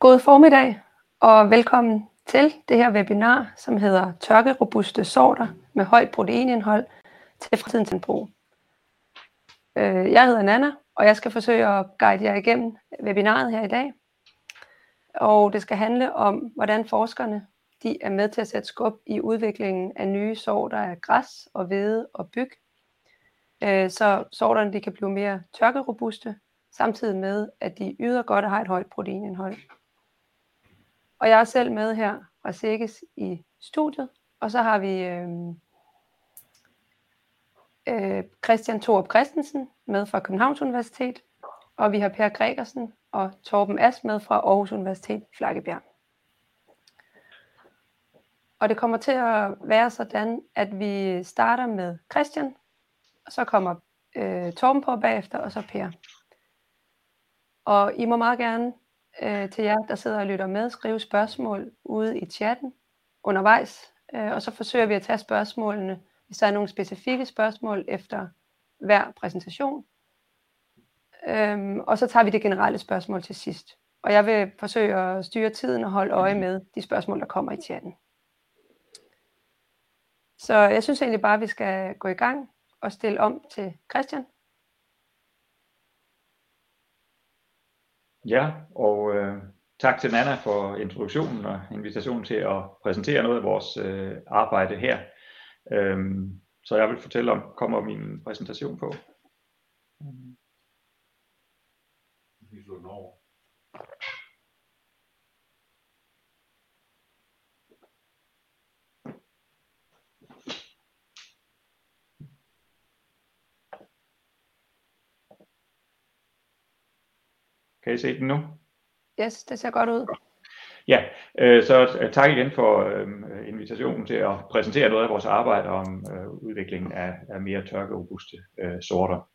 God formiddag og velkommen til det her webinar, som hedder Tørkerobuste sorter med højt proteinindhold til fremtidens landbrug. Øh, jeg hedder Nana, og jeg skal forsøge at guide jer igennem webinaret her i dag. Og det skal handle om, hvordan forskerne de er med til at sætte skub i udviklingen af nye sorter af græs og hvede og byg, øh, så sorterne de kan blive mere tørkerobuste, samtidig med at de yder godt og har et højt proteinindhold. Og jeg er selv med her fra SEGES i studiet, og så har vi øhm, øh, Christian Thorup Christensen med fra Københavns Universitet, og vi har Per Gregersen og Torben As med fra Aarhus Universitet Flakkebjerg. Og det kommer til at være sådan, at vi starter med Christian, og så kommer øh, Torben på bagefter, og så Per. Og I må meget gerne Øh, til jer, der sidder og lytter med, skrive spørgsmål ude i chatten undervejs, øh, og så forsøger vi at tage spørgsmålene, hvis der er nogle specifikke spørgsmål efter hver præsentation. Øhm, og så tager vi det generelle spørgsmål til sidst. Og jeg vil forsøge at styre tiden og holde øje med de spørgsmål, der kommer i chatten. Så jeg synes egentlig bare, at vi skal gå i gang og stille om til Christian. Ja, og øh, tak til Nana for introduktionen og invitationen til at præsentere noget af vores øh, arbejde her. Øhm, så jeg vil fortælle om, kommer min præsentation på. Vi slår den over. Kan I se den nu? Yes, det ser godt ud. Ja, så tak igen for invitationen til at præsentere noget af vores arbejde om udviklingen af mere tørkerobuste sorter.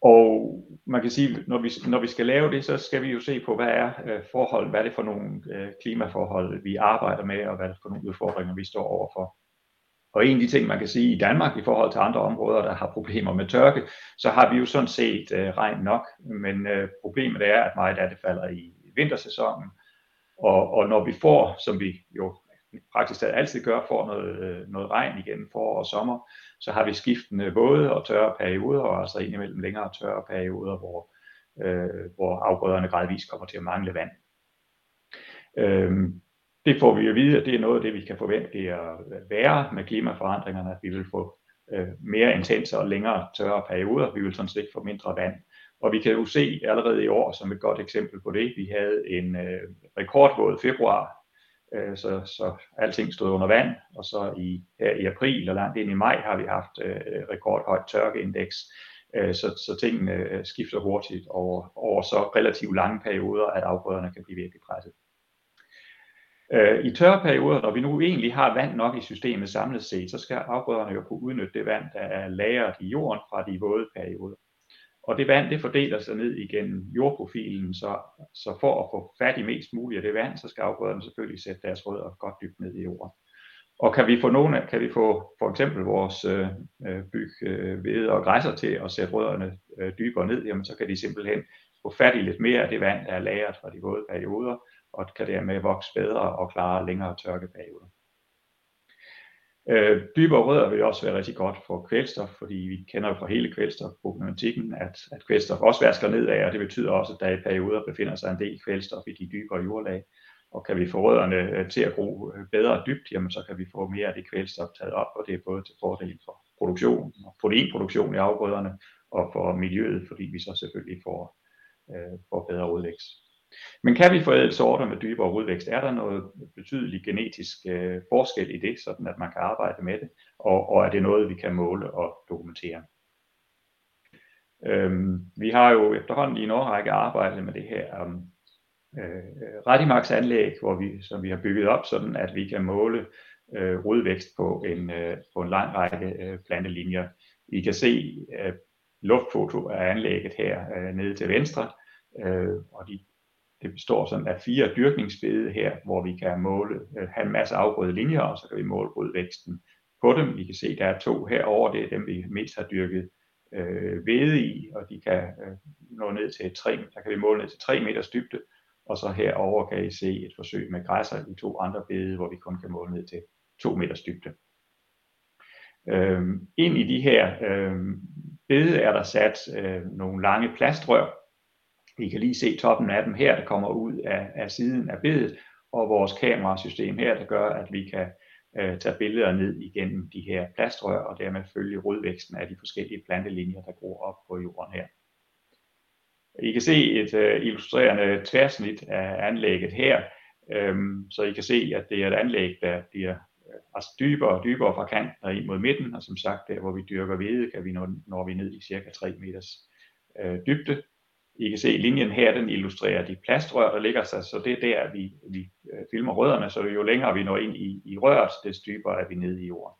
Og man kan sige, når vi skal lave det, så skal vi jo se på, hvad er forholdet, hvad er det for nogle klimaforhold, vi arbejder med, og hvad er det for nogle udfordringer, vi står overfor. Og en af de ting, man kan sige i Danmark i forhold til andre områder, der har problemer med tørke, så har vi jo sådan set øh, regn nok, men øh, problemet er, at meget af det falder i vintersæsonen. Og og når vi får, som vi jo praktisk talt altid gør, får noget øh, noget regn igen forår og sommer, så har vi skiftende våde og tørre perioder, og altså indimellem længere tørre perioder, hvor afgrøderne gradvist kommer til at mangle vand. Øhm, det får vi at vide, at det er noget af det, vi kan forvente at være med klimaforandringerne, at vi vil få øh, mere intense og længere tørre perioder. Vi vil sådan set få mindre vand. Og vi kan jo se allerede i år som et godt eksempel på det. Vi havde en øh, rekordvåd februar, øh, så så alting stod under vand, og så her i april og langt ind i maj har vi haft rekordhøjt tørkeindeks, så så tingene skifter hurtigt over, over så relativt lange perioder, at afgrøderne kan blive virkelig presset. Øh, I tørre perioder, når vi nu egentlig har vand nok i systemet samlet set, så skal afgrøderne jo kunne udnytte det vand, der er lagret i jorden fra de våde perioder. Og det vand, det fordeler sig ned igennem jordprofilen, så så for at få fat i mest muligt af det vand, så skal afgrøderne selvfølgelig sætte deres rødder godt dybt ned i jorden. Og kan vi få nogle af, kan vi få for eksempel vores øh, øh, byg, hvede og græsser til at sætte rødderne dybere ned, jamen så kan de simpelthen få fat i lidt mere af det vand, der er lagret fra de våde perioder, og kan dermed vokse bedre og klare længere tørkeperioder. Øh, dybere rødder vil også være rigtig godt for kvælstof, fordi vi kender jo fra hele kvælstofproblematikken, at at kvælstof også vasker nedad, og det betyder også, at der i perioder befinder sig en del kvælstof i de dybere jordlag. Og kan vi få rødderne øh, til at gro øh, bedre dybt, jamen så kan vi få mere af det kvælstof taget op, og det er både til fordel for produktion og proteinproduktion i afgrøderne og for miljøet, fordi vi så selvfølgelig får bedre udvækst. Men kan vi forædle sorter med dybere rodvækst, er der noget betydelig genetisk øh, forskel i det, sådan at man kan arbejde med det, og og er det noget, vi kan måle og dokumentere. Øhm, vi har jo efterhånden i en årrække arbejdet med det her um, øh, Redimax anlæg, hvor vi, som vi har bygget op, sådan at vi kan måle øh, rodvækst på en på en lang række plantelinjer. I kan se luftfoto af anlægget her nede til venstre, øh, og de det består sådan af fire dyrkningsbede her, hvor vi kan måle, øh, have en masse afgrøde linjer, og så kan vi måle rodvæksten på dem. Vi kan se, der er to herover, det er dem, vi mest har dyrket øh, hvede i, og de kan øh, nå ned til 3, der kan vi måle ned til 3 meters dybde, og så herover kan I se et forsøg med græsser i to andre bede, hvor vi kun kan måle ned til 2 meters dybde. Øhm, ind i de her øhm, bede er der sat øh, nogle lange plastrør. Vi kan lige se toppen af dem her, der kommer ud af, af siden af bedet, og vores kamerasystem her, der gør, at vi kan øh, tage billeder ned igennem de her plastrør, og dermed følge rodvæksten af de forskellige plantelinjer, der gror op på jorden her. I kan se et øh, illustrerende tværsnit af anlægget her, øhm, så I kan se, at det er et anlæg, der bliver øh, altså dybere og dybere fra kanten og ind mod midten, og som sagt, der hvor vi dyrker hvede, kan vi nå, når vi ned i cirka 3 meters øh, dybde. I kan se linjen her, den illustrerer de plastrør, der ligger sig, så det er der, vi, vi øh, filmer rødderne, så jo længere vi når ind i, i røret, desto dybere er vi nede i jorden.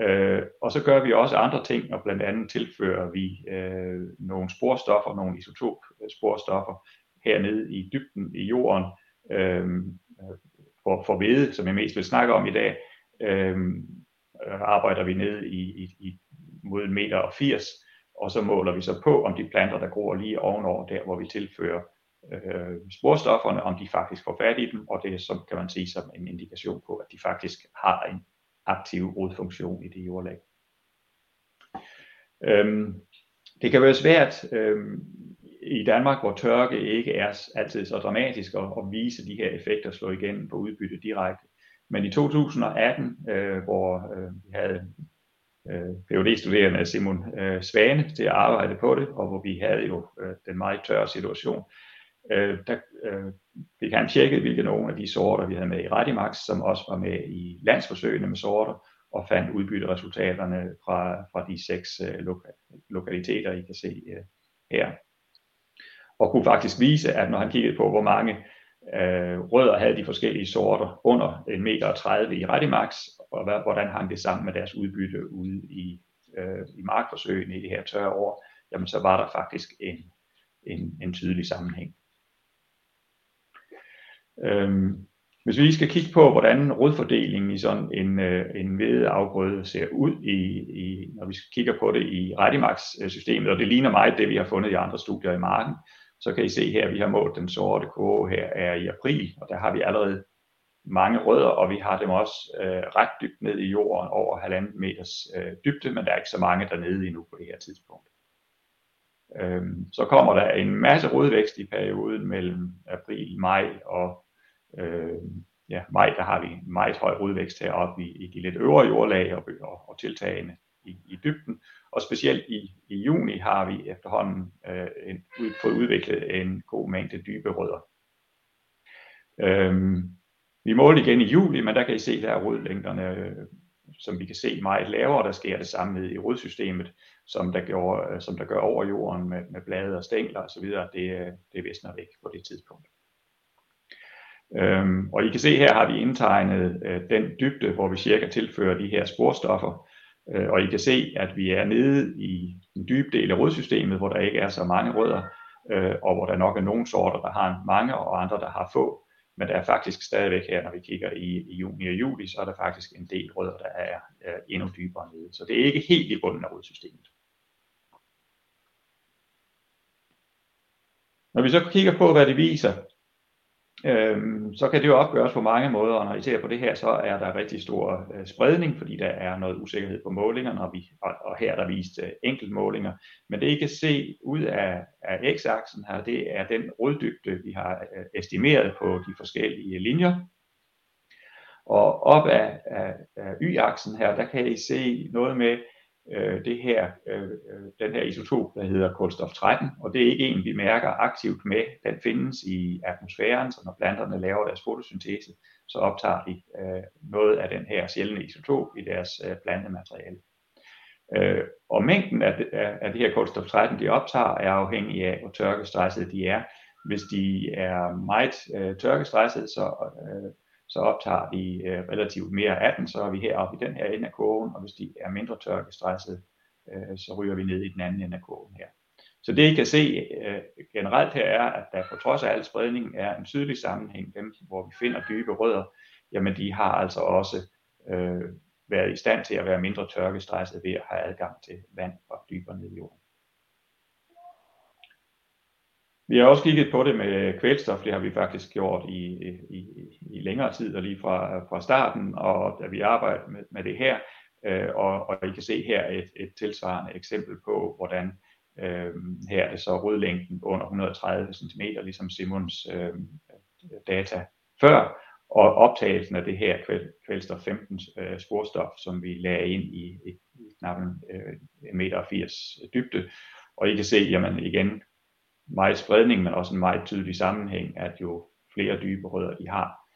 Øh, og så gør vi også andre ting, og blandt andet tilfører vi øh, nogle sporstoffer, nogle isotopsporstoffer hernede i dybden i jorden øh, for, for hvede, som jeg mest vil snakke om i dag. Øh, arbejder vi ned i, i, i mod en meter og 80, og så måler vi så på, om de planter, der gror lige ovenover der, hvor vi tilfører øh, sporstofferne, om de faktisk får fat i dem, og det er, som kan man sige som en indikation på, at de faktisk har en aktiv rodfunktion i det jordlag. Øhm, det kan være svært øhm, i Danmark, hvor tørke ikke er altid så dramatisk at, at vise de her effekter slå igennem på udbytte direkte. Men i 2018, øh, hvor øh, vi havde Øh, PhD-studerende Simon øh, Svane til at arbejde på det, og hvor vi havde jo øh, den meget tørre situation, der fik han tjekket, hvilke nogle af de sorter, vi havde med i Radimax, som også var med i landsforsøgene med sorter, og fandt udbytteresultaterne fra, fra de seks loka- lokaliteter, I kan se her. Og kunne faktisk vise, at når han kiggede på, hvor mange øh, rødder havde de forskellige sorter under 1,30 meter i Redimax, og hvordan hang det sammen med deres udbytte ude i, øh, i markforsøgene i det her tørre år, jamen så var der faktisk en, en, en tydelig sammenhæng. Øhm, hvis vi lige skal kigge på, hvordan rodfordelingen i sådan en, øh, en hvedeafgrøde ser ud, i, i, når vi kigger på det i Redimax-systemet, og det ligner meget det, vi har fundet i andre studier i marken, så kan I se her, at vi har målt den sorte kurve her er i april, og der har vi allerede mange rødder, og vi har dem også øh, ret dybt ned i jorden, over halvanden meters øh, dybde, men der er ikke så mange dernede endnu på det her tidspunkt. Øhm, så kommer der en masse rodvækst i perioden mellem april, maj og øh, ja, maj, der har vi meget høj rodvækst heroppe i, i de lidt øvre jordlag og, og, og tiltagende i, i dybden. Og specielt i, i juni har vi efterhånden øh, en, fået udviklet en god mængde dybe rødder. Øhm, vi måler igen i juli, men der kan I se, der er rødlængderne, øh, som vi kan se meget lavere. Der sker det samme ned i rodsystemet, som der, gør, øh, som der gør over jorden med, med blade og stængler osv. Det, øh, det visner væk på det tidspunkt. Øhm, og I kan se her har vi indtegnet øh, den dybde, hvor vi cirka tilfører de her sporstoffer. Øh, og I kan se, at vi er nede i den dybe del af rodsystemet, hvor der ikke er så mange rødder, øh, og hvor der nok er nogle sorter, der har mange, og andre, der har få. Men der er faktisk stadigvæk her, når vi kigger i, i juni og juli, så er der faktisk en del rødder, der er, er endnu dybere nede. Så det er ikke helt i bunden af rodsystemet. Når vi så kigger på, hvad det viser, Øhm, så kan det jo opgøres på mange måder, og når I ser på det her, så er der rigtig stor øh, spredning, fordi der er noget usikkerhed på målingerne, og, vi, og, og her er der vist øh, enkelt målinger. Men det I kan se ud af, af x-aksen her, det er den roddybde, vi har øh, estimeret på de forskellige linjer. Og op af, af, af y-aksen her, der kan I se noget med, øh, det her, øh, øh, den her isotop, der hedder kulstof 13, og det er ikke en, vi mærker aktivt med. Den findes i atmosfæren, så når planterne laver deres fotosyntese, så optager de øh, noget af den her sjældne isotop i deres øh, plantemateriale. Øh, og mængden af, af, af det her kulstof 13, de optager, er afhængig af, hvor tørkestressede de er. Hvis de er meget øh, tørkestressede, så øh, så optager de øh, relativt mere af den, så er vi heroppe i den her ende af kurven, og hvis de er mindre tørkestresset, øh, så ryger vi ned i den anden ende af kurven her. Så det I kan se øh, generelt her er, at der på trods af al spredning er en tydelig sammenhæng, dem hvor vi finder dybe rødder, jamen de har altså også øh, været i stand til at være mindre tørkestresset ved at have adgang til vand fra dybere ned i jorden. Vi har også kigget på det med kvælstof, det har vi faktisk gjort i, i, i længere tid og lige fra, fra starten, og da vi arbejder med, med det her, øh, og, og I kan se her et, et tilsvarende eksempel på, hvordan øh, her er det så rødlængden under 130 cm, ligesom Simons øh, data før, og optagelsen af det her kvælstof 15 øh, sporstof, som vi lagde ind i, i, i knap øh, 1,80 meter dybde. Og I kan se, jamen igen, meget spredning, men også en meget tydelig sammenhæng, at jo flere dybe rødder de har,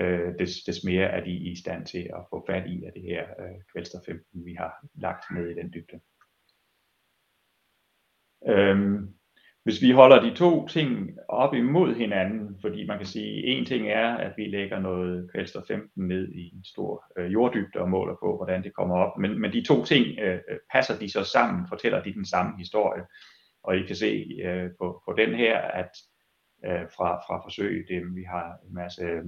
øh, des, des mere er de i stand til at få fat i af det her øh, kvælstof 15, vi har lagt ned i den dybde. Øhm, hvis vi holder de to ting op imod hinanden, fordi man kan sige, at en ting er, at vi lægger noget kvælstof 15 ned i en stor øh, jorddybde og måler på, hvordan det kommer op, men, men de to ting øh, øh passer de så sammen, fortæller de den samme historie. Og I kan se øh, på, på den her, at øh, fra, fra forsøg, det, vi har en masse øh,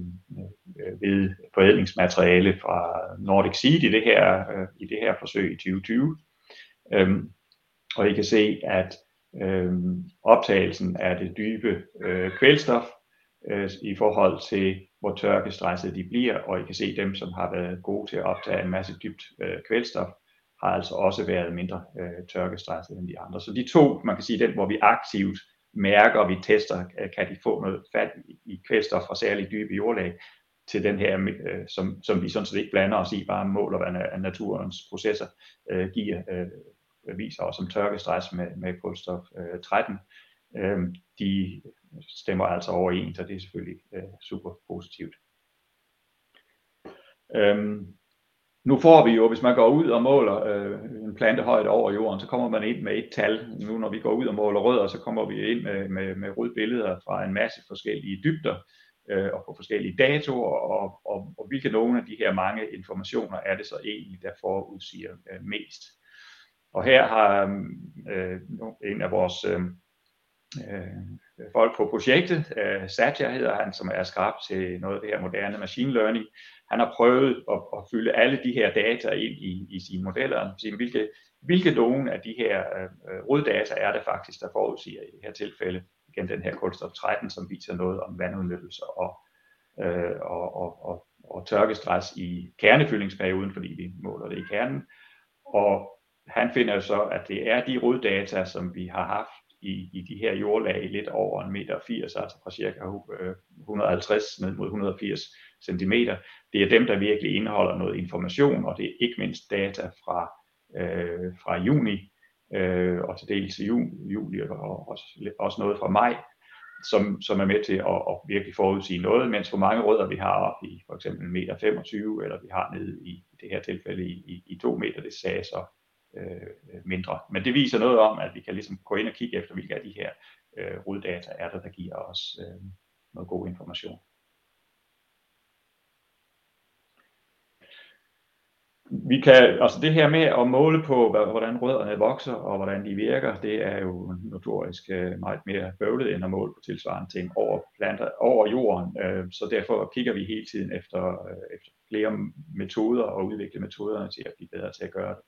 øh ved forædlingsmateriale fra Nordic Seed i det her, øh, i det her forsøg i 2020. Øhm, og I kan se, at øh, optagelsen af det dybe øh, kvælstof øh, i forhold til, hvor tørkestresset de bliver, og I kan se dem, som har været gode til at optage en masse dybt øh, kvælstof, har altså også været mindre øh, tørkestresset end de andre. Så de to, man kan sige, den hvor vi aktivt mærker, og vi tester, øh, kan de få noget fat i kvælstof fra særligt dybe jordlag, til den her, øh, som, som vi sådan set ikke blander os i, bare måler, hvad naturens processer øh, giver, øh, viser os som tørkestress med, med kulstof øh, 13, øh, de stemmer altså overens, og det er selvfølgelig øh, super positivt. Øhm, nu får vi jo, hvis man går ud og måler øh, en plantehøjde over jorden, så kommer man ind med et tal. Nu når vi går ud og måler rødder, så kommer vi ind med, med, med rødbilleder fra en masse forskellige dybder øh, og på forskellige datoer, og, og, og hvilke nogle af de her mange informationer er det så egentlig, der forudsiger øh, mest. Og her har øh, en af vores øh, øh, folk på projektet, øh, Satya hedder han, som er skarp til noget af det her moderne machine learning, han har prøvet at, at fylde alle de her data ind i, i sine modeller, sige, hvilke, hvilke nogle af de her øh, roddata er det faktisk, der forudsiger i det her tilfælde, igen den her kulstof 13, som viser noget om vandudnyttelse og, øh, og, og, og, og tørkestress i kernefyldningsperioden, fordi vi måler det i kernen. Og han finder jo så, at det er de roddata, som vi har haft i, i de her jordlag lidt over en meter 80, altså fra cirka øh, 150 ned mod 180 cm. Det er dem, der virkelig indeholder noget information, og det er ikke mindst data fra, øh, fra juni øh, og til dels i juli, juli og også, også noget fra maj, som, som er med til at, at virkelig forudsige noget, mens hvor mange rødder vi har op i for eksempel meter 25, eller vi har nede i, i det her tilfælde i, i, i 2 meter, det sagde så øh, mindre. Men det viser noget om, at vi kan ligesom gå ind og kigge efter, hvilke af de her øh, roddata er der, der giver os øh, noget god information. Vi kan, altså det her med at måle på, hvordan rødderne vokser og hvordan de virker, det er jo notorisk øh, meget mere bøvlet end at måle på tilsvarende ting over, planter, over jorden. Øh, så derfor kigger vi hele tiden efter, øh, efter flere metoder og udvikle metoderne til at blive bedre til at gøre det.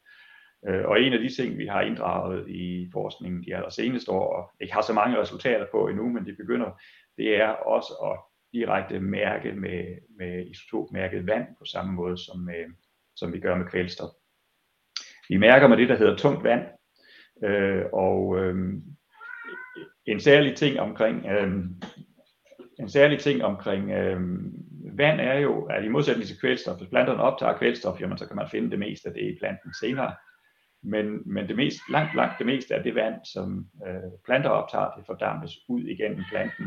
Og en af de ting, vi har inddraget i forskningen de aller seneste år, og ikke har så mange resultater på endnu, men det begynder, det er også at direkte mærke med, med isotopmærket vand på samme måde som med, som vi gør med kvælstof. Vi mærker med det, der hedder tungt vand, øh, og øh, en særlig ting omkring øh, en særlig ting omkring øh, vand er jo, at i modsætning til kvælstof, hvis planterne optager kvælstof, jamen, så kan man finde det meste af det i planten senere. Men, men det mest, langt, langt det meste af det vand, som øh, planter optager, det fordampes ud igennem planten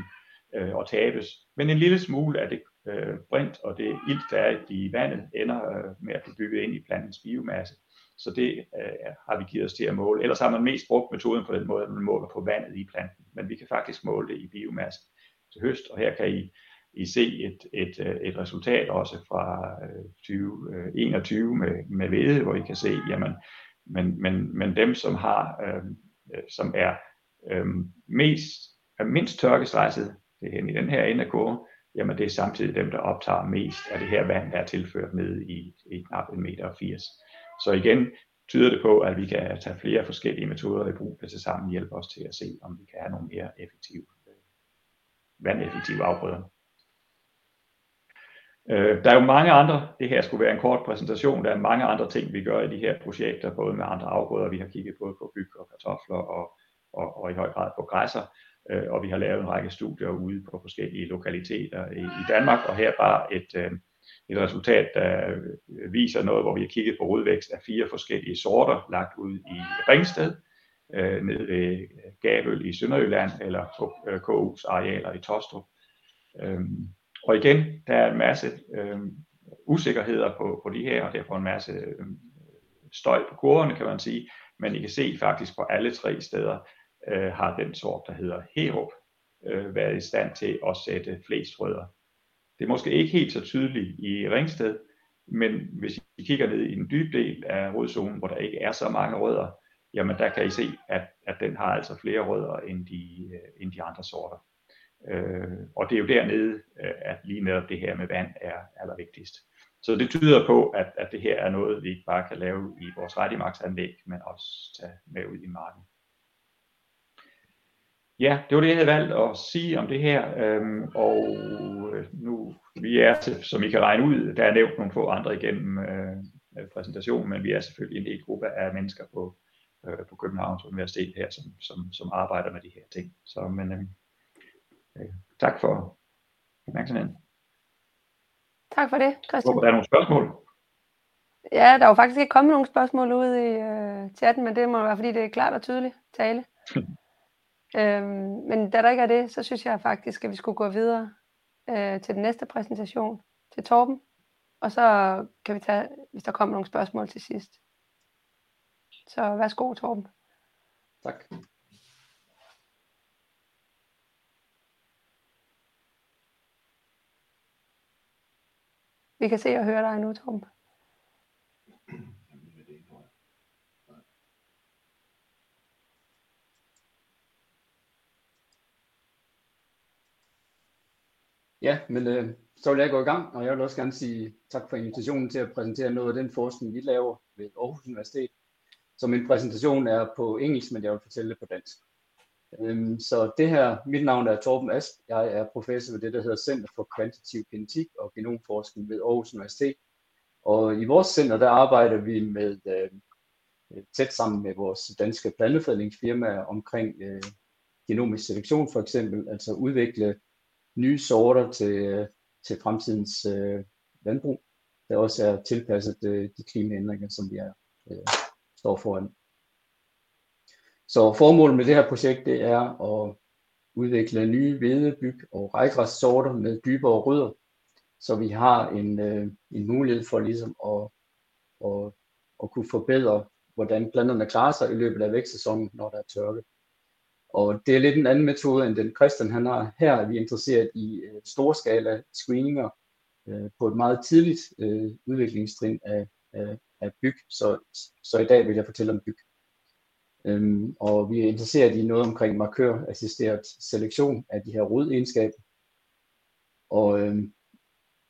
øh, og tabes. Men en lille smule af det øh, brint og det ilt, der er i vandet, ender øh, med at blive bygget ind i plantens biomasse. Så det øh, har vi givet os til at måle. Ellers har man mest brugt metoden på den måde, at man måler på vandet i planten. Men vi kan faktisk måle det i biomasse til høst, og her kan I, I se et, et, øh, et resultat også fra øh, 2021 øh, med, med hvede, hvor I kan se, jamen, men, men, men dem, som har, øh, øh som er øh, mest, er mindst tørkestresset, det er hen i den her ende af kurven, jamen det er samtidig dem, der optager mest af det her vand, der er tilført ned i, i knap 1,80 meter. Så igen tyder det på, at vi kan tage flere forskellige metoder i brug, der til sammen hjælper os til at se, om vi kan have nogle mere effektive, øh, vandeffektive afgrøder. Øh, der er jo mange andre, det her skulle være en kort præsentation, der er mange andre ting, vi gør i de her projekter, både med andre afgrøder, vi har kigget både på byg og kartofler og, og, og i høj grad på græsser, øh, og vi har lavet en række studier ude på forskellige lokaliteter i, i Danmark, og her bare et, øh, et resultat, der øh, viser noget, hvor vi har kigget på rodvækst af fire forskellige sorter, lagt ud i Ringsted, øh, nede ved øh, Gabøl i Sønderjylland, eller på øh, KU's arealer i Tostrup. Øhm, og igen, der er en masse øh, usikkerheder på, på de her, og derfor en masse øh, støj på kurverne, kan man sige. Men I kan se faktisk på alle tre steder, øh, har den sort, der hedder Herup, øh, været i stand til at sætte flest rødder. Det er måske ikke helt så tydeligt i Ringsted, men hvis I kigger ned i den dybe del af rodzonen, hvor der ikke er så mange rødder, jamen der kan I se, at, at den har altså flere rødder end de, øh, end de andre sorter. Øh, og det er jo dernede, øh, at lige netop det her med vand er allervigtigst. Så det tyder på, at, at det her er noget, vi ikke bare kan lave i vores rettimarksanlæg, men også tage med ud i marken. Ja, det var det, jeg havde valgt at sige om det her, øhm, og øh, nu vi er, som I kan regne ud, der er nævnt nogle få andre igennem øh, præsentationen, men vi er selvfølgelig en del gruppe af mennesker på, øh, på Københavns Universitet her, som, som, som arbejder med de her ting. Så, men, øh, Øh, tak for opmærksomheden. Tak for det, Christian. Håber, der er nogle spørgsmål. Ja, der er jo faktisk ikke kommet nogen spørgsmål ud i øh, chatten, men det må være, fordi det er klart og tydeligt tale. øhm, men da der ikke er det, så synes jeg faktisk, at vi skulle gå videre øh, til den næste præsentation, til Torben. Og så kan vi tage, hvis der kommer nogle spørgsmål til sidst. Så værsgo, Torben. Tak. Vi kan se og høre dig nu, Tom. Ja, men øh, så vil jeg gå i gang, og jeg vil også gerne sige tak for invitationen til at præsentere noget af den forskning, vi laver ved Aarhus Universitet. Så min præsentation er på engelsk, men jeg vil fortælle det på dansk. Øhm, så det her, mit navn er Torben Asp, Jeg er professor ved det, der hedder Center for Kvantitativ Genetik og Genomforskning ved Aarhus Universitet. Og i vores center, der arbejder vi med øh, tæt sammen med vores danske plantefædlingsfirmaer omkring øh, genomisk selektion for eksempel, altså udvikle nye sorter til, øh, til fremtidens øh, landbrug, der også er tilpasset øh, de klimaændringer, som vi er, øh, står foran. Så formålet med det her projekt, det er at udvikle nye hvedebyg og rejgræssorter med dybere rødder, så vi har en, øh, en mulighed for ligesom at, at, at kunne forbedre, hvordan planterne klarer sig i løbet af vækstsæsonen, når der er tørke. Og det er lidt en anden metode, end den Christian han har. Her er vi interesseret i øh, storskala screeninger øh, på et meget tidligt øh, udviklingstrin af, af, af byg. Så, så i dag vil jeg fortælle om byg. Øhm, og vi er interesseret i noget omkring markørassisteret selektion af de her rodegenskaber. Og øhm,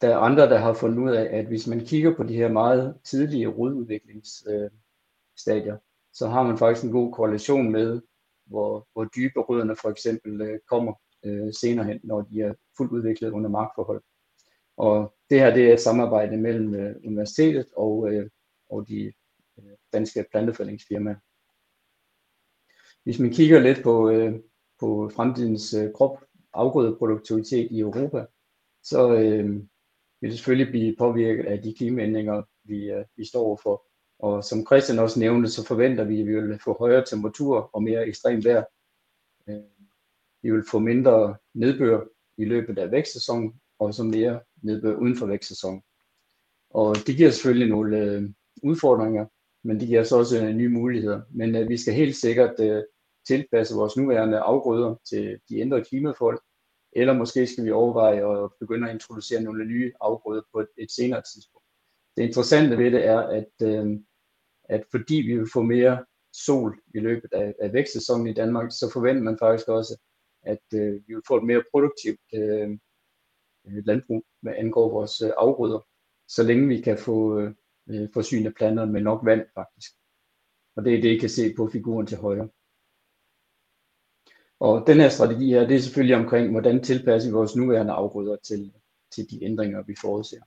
der er andre, der har fundet ud af, at hvis man kigger på de her meget tidlige rodudviklingsstadier, øh, så har man faktisk en god korrelation med, hvor, hvor dybe rødderne for eksempel øh, kommer øh, senere hen, når de er fuldt udviklet under markforhold. Og det her det er et samarbejde mellem øh, universitetet og, øh, og de øh, danske plantefældingsfirmaer. Hvis man kigger lidt på, øh, på fremtidens øh, krop afgrødeproduktivitet i Europa, så øh, vil det selvfølgelig blive påvirket af de klimaændringer, vi, øh, vi står overfor. Og som Christian også nævnte, så forventer vi, at vi vil få højere temperaturer og mere ekstrem vejr. Øh, vi vil få mindre nedbør i løbet af vækstsæsonen, og så mere nedbør uden for vækstsæsonen. Og det giver selvfølgelig nogle øh, udfordringer, men det giver os også øh, nye muligheder. Men vi skal helt sikkert tilpasse vores nuværende afgrøder til de ændrede klimaforhold, eller måske skal vi overveje at begynde at introducere nogle nye afgrøder på et, et senere tidspunkt. Det interessante ved det er, at, øh, at fordi vi vil få mere sol i løbet af, af vækstsæsonen i Danmark, så forventer man faktisk også, at øh, vi vil få et mere produktivt øh, øh landbrug, hvad angår vores øh, afgrøder, så længe vi kan få øh, øh forsyne planterne med nok vand faktisk. Og det er det, I kan se på figuren til højre. Og den her strategi her, det er selvfølgelig omkring, hvordan tilpasser vi vores nuværende afgrøder til, til de ændringer, vi forudser.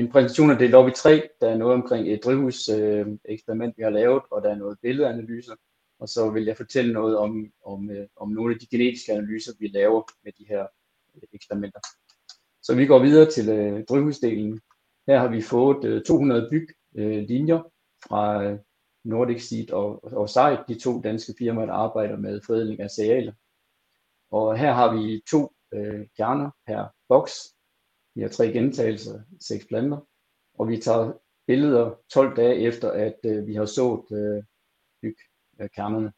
Min præsentation er delt op i tre. Der er noget omkring et drivhus øh, eksperiment, vi har lavet, og der er noget billedanalyser. Og så vil jeg fortælle noget om, om, øh, om nogle af de genetiske analyser, vi laver med de her øh, eksperimenter. Så vi går videre til øh, drivhusdelen. Her har vi fået øh, 200 byglinjer øh, fra øh, Nordic Seed og, og Site, de to danske firmaer, der arbejder med forædling af cerealer. Og her har vi to øh, kerner per boks. Vi har tre gentagelser, seks planter. Og vi tager billeder 12 dage efter, at øh, vi har sået øh, bygkernerne. Øh,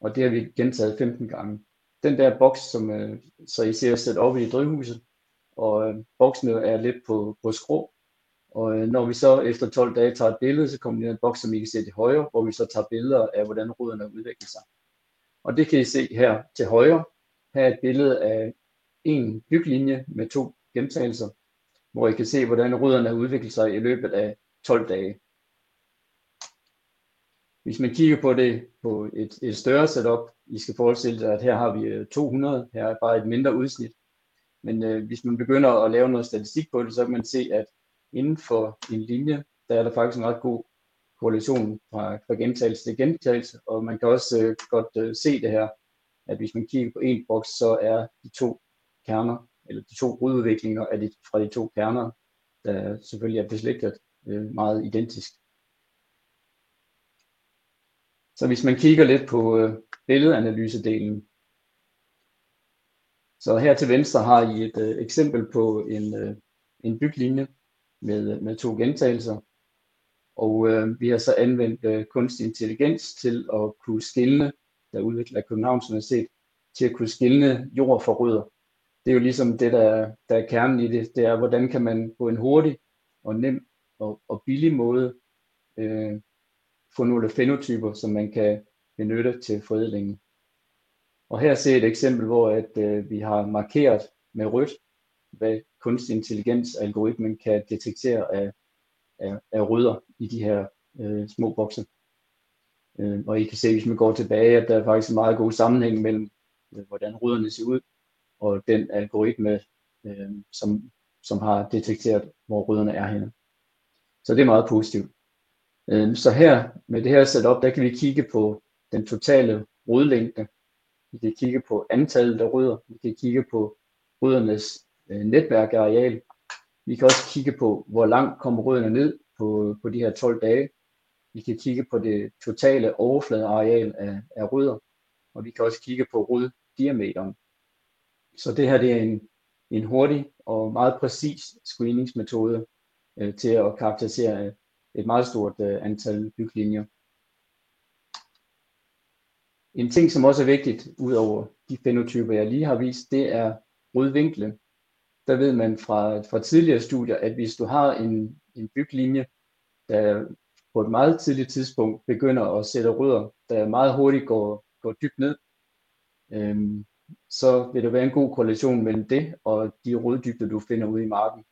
og det har vi gentaget 15 gange. Den der boks, som øh, så I ser sat op i drivhuset, og øh, boksene er lidt på, på skrå, og øh, når vi så efter 12 dage tager et billede, så kommer der en boks, som I kan se til højre, hvor vi så tager billeder af, hvordan rødderne udvikler sig. Og det kan I se her til højre. Her er et billede af en byglinje med to gentagelser, hvor I kan se, hvordan rødderne har udviklet sig i løbet af 12 dage. Hvis man kigger på det på et, et større setup, I skal forestille sig, at her har vi øh, 200, her er bare et mindre udsnit. Men øh, hvis man begynder at lave noget statistik på det, så kan man se, at inden for en linje, der er der faktisk en ret god korrelation fra, fra gentagelse til gentagelse, og man kan også øh, godt øh, se det her, at hvis man kigger på en boks, så er de to kerner, eller de to rodudviklinger af de, fra de to kerner, der selvfølgelig er beslægtet øh, meget identisk. Så hvis man kigger lidt på øh, billedanalysedelen, så her til venstre har I et øh, eksempel på en, øh, en byglinje, med, øh, med to gentagelser. Og øh, vi har så anvendt øh, kunstig intelligens til at kunne skille, der udvikler Københavns Universitet, til at kunne skille jord for rødder. Det er jo ligesom det, der, der er kernen i det. Det er, hvordan kan man på en hurtig og nem og, og billig måde øh, få nogle fenotyper, som man kan benytte til forædlingen. Og her ser et eksempel, hvor at, øh, vi har markeret med rødt, hvad kunstig intelligens algoritmen kan detektere af, af, af rødder i de her øh, små bokse. Øh, og I kan se, hvis man går tilbage, at der er faktisk en meget god sammenhæng mellem, øh, hvordan rødderne ser ud, og den algoritme, øh, som, som har detekteret, hvor rødderne er henne. Så det er meget positivt. Øh, så her, med det her setup, der kan vi kigge på den totale rodlængde. Vi kan kigge på antallet af rødder. Vi kan kigge på røddernes øh, netværkareal. Vi kan også kigge på, hvor langt kommer rødderne ned på, på de her 12 dage. Vi kan kigge på det totale overfladeareal af, af rødder, og vi kan også kigge på roddiameteren. Så det her det er en, en hurtig og meget præcis screeningsmetode øh, til at karakterisere øh, et meget stort øh, antal byglinjer. En ting, som også er vigtigt, ud over de fenotyper, jeg lige har vist, det er rødvinkle. der ved man fra, fra tidligere studier, at hvis du har en, en byglinje, der på et meget tidligt tidspunkt begynder at sætte rødder, der meget hurtigt går, går dybt ned, øhm, så vil der være en god korrelation mellem det og de roddybder, du finder ude i marken.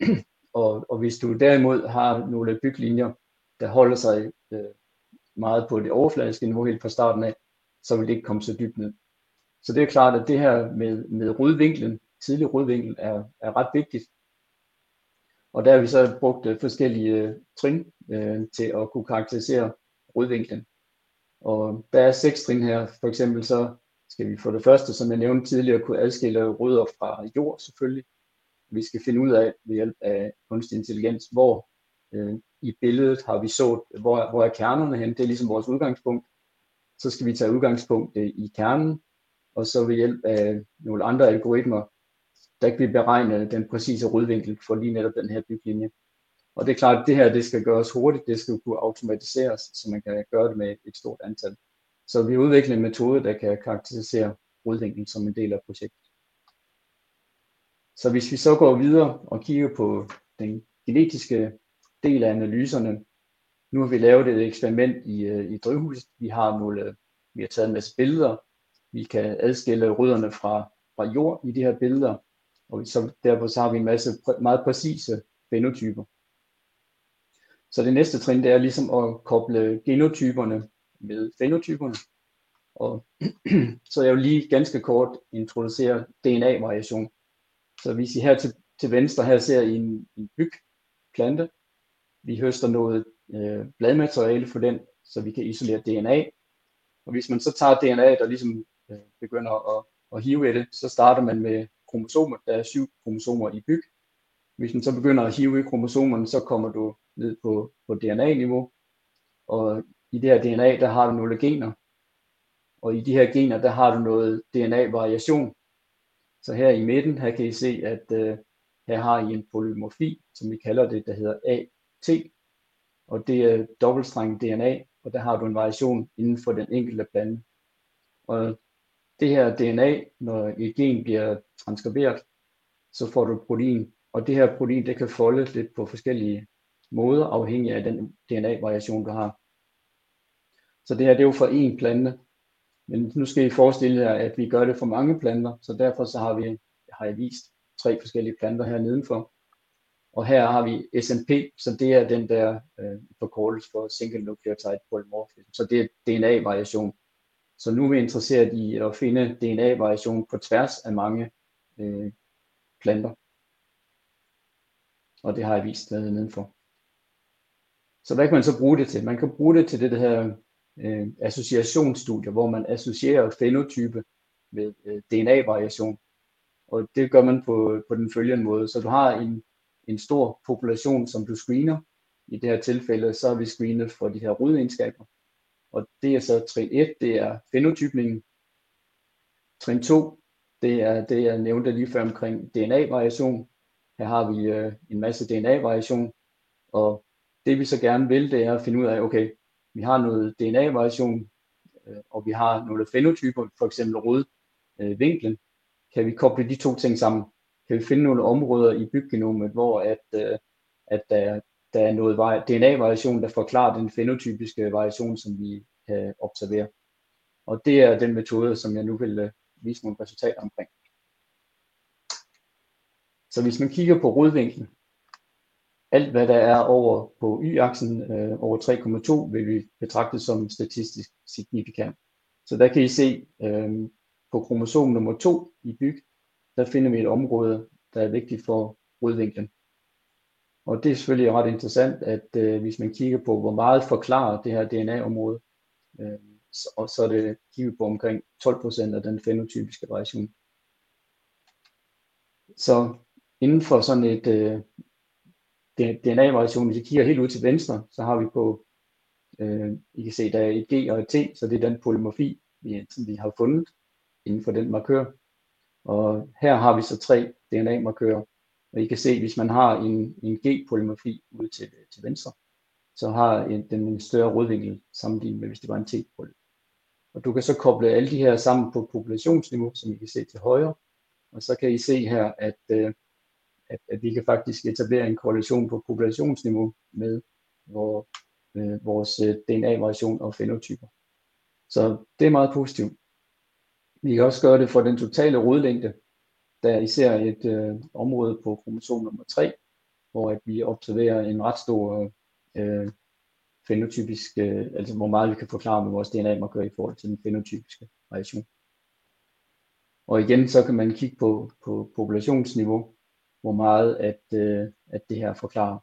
og, og hvis du derimod har nogle byglinjer, der holder sig øh, meget på det overfladiske niveau helt fra starten af, så vil det ikke komme så dybt ned. Så det er klart, at det her med, med rodvinklen, tidlig rodvinkel er, er ret vigtigt. Og der har vi så brugt øh, forskellige øh, trin øh, til at kunne karakterisere rodvinklen. Og der er seks trin her. For eksempel så skal vi for det første, som jeg nævnte tidligere, kunne adskille rødder fra jord selvfølgelig. Vi skal finde ud af ved hjælp af kunstig intelligens, hvor øh, i billedet har vi så, hvor, hvor er kernerne hen. Det er ligesom vores udgangspunkt. Så skal vi tage udgangspunkt øh, i kernen, og så ved hjælp af nogle andre algoritmer der kan vi beregne den præcise rødvinkel for lige netop den her byglinje. Og det er klart, at det her det skal gøres hurtigt, det skal kunne automatiseres, så man kan gøre det med et stort antal. Så vi udvikler en metode, der kan karakterisere rodvinklen som en del af projektet. Så hvis vi så går videre og kigger på den genetiske del af analyserne, nu har vi lavet et eksperiment i, øh, i drivhuset. Vi har, nogle, vi har taget en masse billeder. Vi kan adskille rødderne fra, fra jord i de her billeder og så derfor så har vi en masse præ- meget præcise fenotyper. Så det næste trin, det er ligesom at koble genotyperne med fænotyperne. Og så jeg vil lige ganske kort introducere DNA-variation. Så hvis I her til, til venstre her ser I en, en bygplante, vi høster noget øh, bladmateriale for den, så vi kan isolere DNA. Og hvis man så tager DNA, der ligesom øh, begynder at, at hive i det, så starter man med kromosomer. Der er syv kromosomer i byg. Hvis man så begynder at hive i kromosomerne, så kommer du ned på, på DNA-niveau. Og i det her DNA, der har du nogle gener. Og i de her gener, der har du noget DNA-variation. Så her i midten, her kan I se, at øh, her har I en polymorfi, som vi kalder det, der hedder AT. Og det er dobbeltstrenget DNA, og der har du en variation inden for den enkelte plante. Og det her DNA, når et gen bliver transkriberet, så får du protein. Og det her protein, det kan folde lidt på forskellige måder, afhængig af den DNA-variation, du har. Så det her, det er jo for én plante. Men nu skal I forestille jer, at vi gør det for mange planter, så derfor så har vi, har jeg vist tre forskellige planter her nedenfor. Og her har vi SNP, så det er den der øh, forkortelse for single nucleotide polymorphism. Så det er DNA-variation. Så nu er vi interesseret i at finde DNA-variation på tværs af mange øh, planter. Og det har jeg vist nedenfor. Så hvad kan man så bruge det til? Man kan bruge det til det her øh, associationsstudier, hvor man associerer fænotype med øh, DNA-variation. Og det gør man på, på den følgende måde. Så du har en, en stor population, som du screener. I det her tilfælde, så har vi screenet for de her rodegenskaber. Og det er så trin 1, det er fænotypningen. Trin 2, det er det, jeg nævnte lige før omkring DNA-variation. Her har vi øh, en masse DNA-variation, og det vi så gerne vil, det er at finde ud af, okay, vi har noget DNA-variation, øh, og vi har nogle fænotyper, for eksempel rodvinklen. Øh, kan vi koble de to ting sammen? Kan vi finde nogle områder i byggenomet, hvor at, øh, at der, der er noget DNA-variation, der forklarer den fænotypiske variation, som vi øh, kan observere. Og det er den metode, som jeg nu vil øh, vise nogle resultater omkring. Så hvis man kigger på rodvinklen, alt hvad der er over på y-aksen øh, over 3,2 vil vi betragte som statistisk signifikant. Så der kan I se øh, på kromosom nummer 2 i byg, der finder vi et område, der er vigtigt for rødvinklen. Og det er selvfølgelig ret interessant, at øh, hvis man kigger på, hvor meget forklarer det her DNA-område, øh, så, og så er det kigget på omkring 12% af den fænotypiske variation. Så inden for sådan et øh, DNA-variation, hvis I kigger helt ud til venstre, så har vi på, øh, I kan se, der er et G og et T, så det er den polymorfi, vi, som vi har fundet inden for den markør. Og her har vi så tre DNA-markører, og I kan se, hvis man har en, en G-polymorfi ud til, til venstre, så har en, den en større rodvinkel sammenlignet med, hvis det var en T-poly. Og du kan så koble alle de her sammen på populationsniveau, som I kan se til højre, og så kan I se her, at øh, at, at vi kan faktisk etablere en korrelation på populationsniveau med hvor, øh, vores øh, DNA-variation og fenotyper. Så det er meget positivt. Vi kan også gøre det for den totale rodlængde, der især et øh, område på kromosom nummer 3, hvor at vi observerer en ret stor øh, fenotypisk, øh, altså hvor meget vi kan forklare med vores DNA-markør i forhold til den fenotypiske variation. Og igen, så kan man kigge på, på populationsniveau, hvor meget at, øh, at det her forklarer.